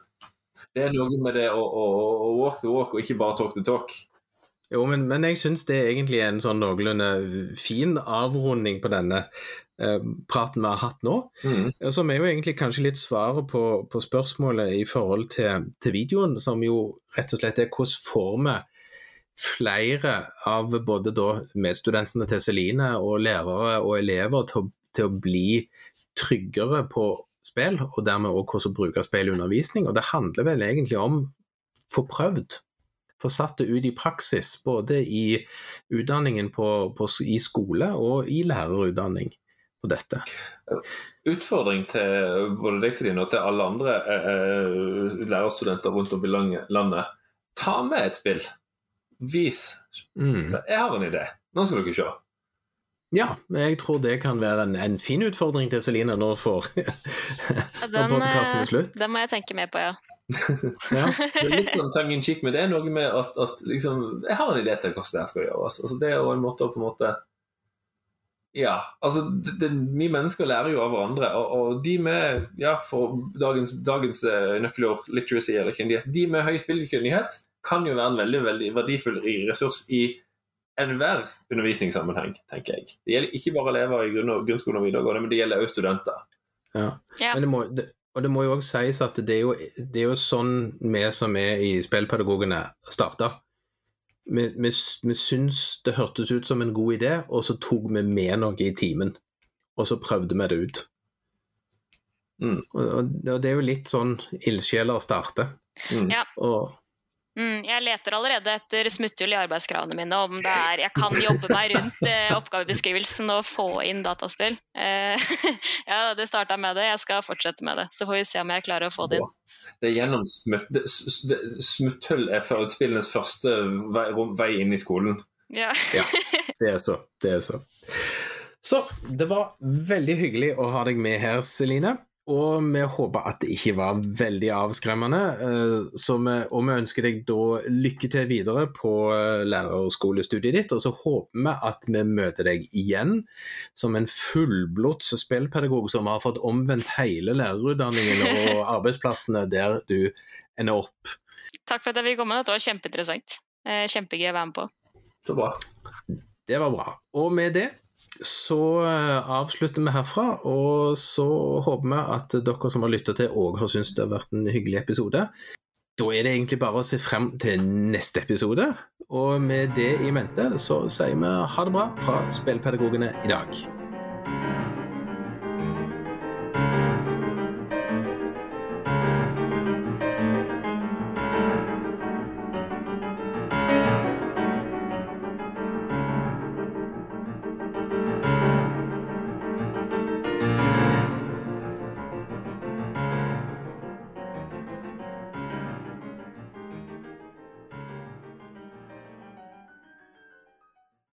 det er noe med det å, å, å walk the walk og ikke bare talk the talk. Jo, men, men jeg syns det er egentlig en sånn noenlunde fin avrunding på denne eh, praten vi har hatt nå. Mm. Eh, Som er jo egentlig kanskje litt svaret på, på spørsmålet i forhold til, til videoen, som jo rett og slett er hvordan får vi flere av både medstudentene til Celine og lærere og elever til, å- til å bli tryggere på spill, og dermed også hvordan bruke spill i undervisning. Og det handler vel egentlig om få prøvd. Få satt det ut i praksis, både i utdanningen på, på, i skole og i lærerutdanning på dette. Utfordring til både deg Celine, og til alle andre eh, eh, lærerstudenter rundt om i landet. Ta med et spill. Vis. Mm. Så jeg har en idé. Nå skal dere se. Ja, men jeg tror det kan være en, en fin utfordring til Celine nå for podkasten eh, er slutt. Den må jeg tenke mer på, ja. Ja. Det er litt sånn tongue in cheek, men det er noe med at, at liksom, jeg har en idé til hvordan det her skal gjøres. Altså, det er jo en måte å på en måte Ja, altså det, det, Vi mennesker lærer jo av hverandre, og, og de med ja, for dagens, dagens eh, nøkkelord, literacy eller kyndighet, de med høy spillkyndighet kan jo være en veldig veldig verdifull ressurs i enhver undervisningssammenheng, tenker jeg. Det gjelder ikke bare elever i grunn, grunnskolen og videregående, men det gjelder også studenter. Ja. Ja. Men det må, det, og det må jo også sies at det er jo, det er jo sånn vi som er i spillpedagogene starta. Vi, vi, vi syns det hørtes ut som en god idé, og så tok vi med noe i timen. Og så prøvde vi det ut. Mm. Og, og, og det er jo litt sånn ildsjeler starter. Mm. Ja. Og Mm, jeg leter allerede etter smutthull i arbeidskravene mine, om det er Jeg kan jobbe meg rundt eh, oppgavebeskrivelsen og få inn dataspill. Eh, ja, det starta med det, jeg skal fortsette med det. Så får vi se om jeg klarer å få det inn. Det er gjennom smutt, Smutthull er spillenes første vei, vei inn i skolen. Ja. Ja. Det er så. Det er så. Så det var veldig hyggelig å ha deg med her, Celine. Og vi håper at det ikke var veldig avskremmende. eh, Så vi, og vi ønsker deg da lykke til videre på eh, lærerskolestudiet ditt. Og så håper vi at vi møter deg igjen som en fullblods spillpedagog som har fått omvendt hele lærerutdanningen og arbeidsplassene der du ender opp. Takk for at jeg fikk komme. Dette var kjempeinteressant. Eh, Kjempegøy å være med på. Så bra. Det var bra. Og med det så eh, avslutter vi herfra, og så håper vi at dere som har lytta til, òg har syntes det har vært en hyggelig episode. Da er det egentlig bare å se frem til neste episode, og med det i mente så sier vi ha det bra fra Spillpedagogene i dag.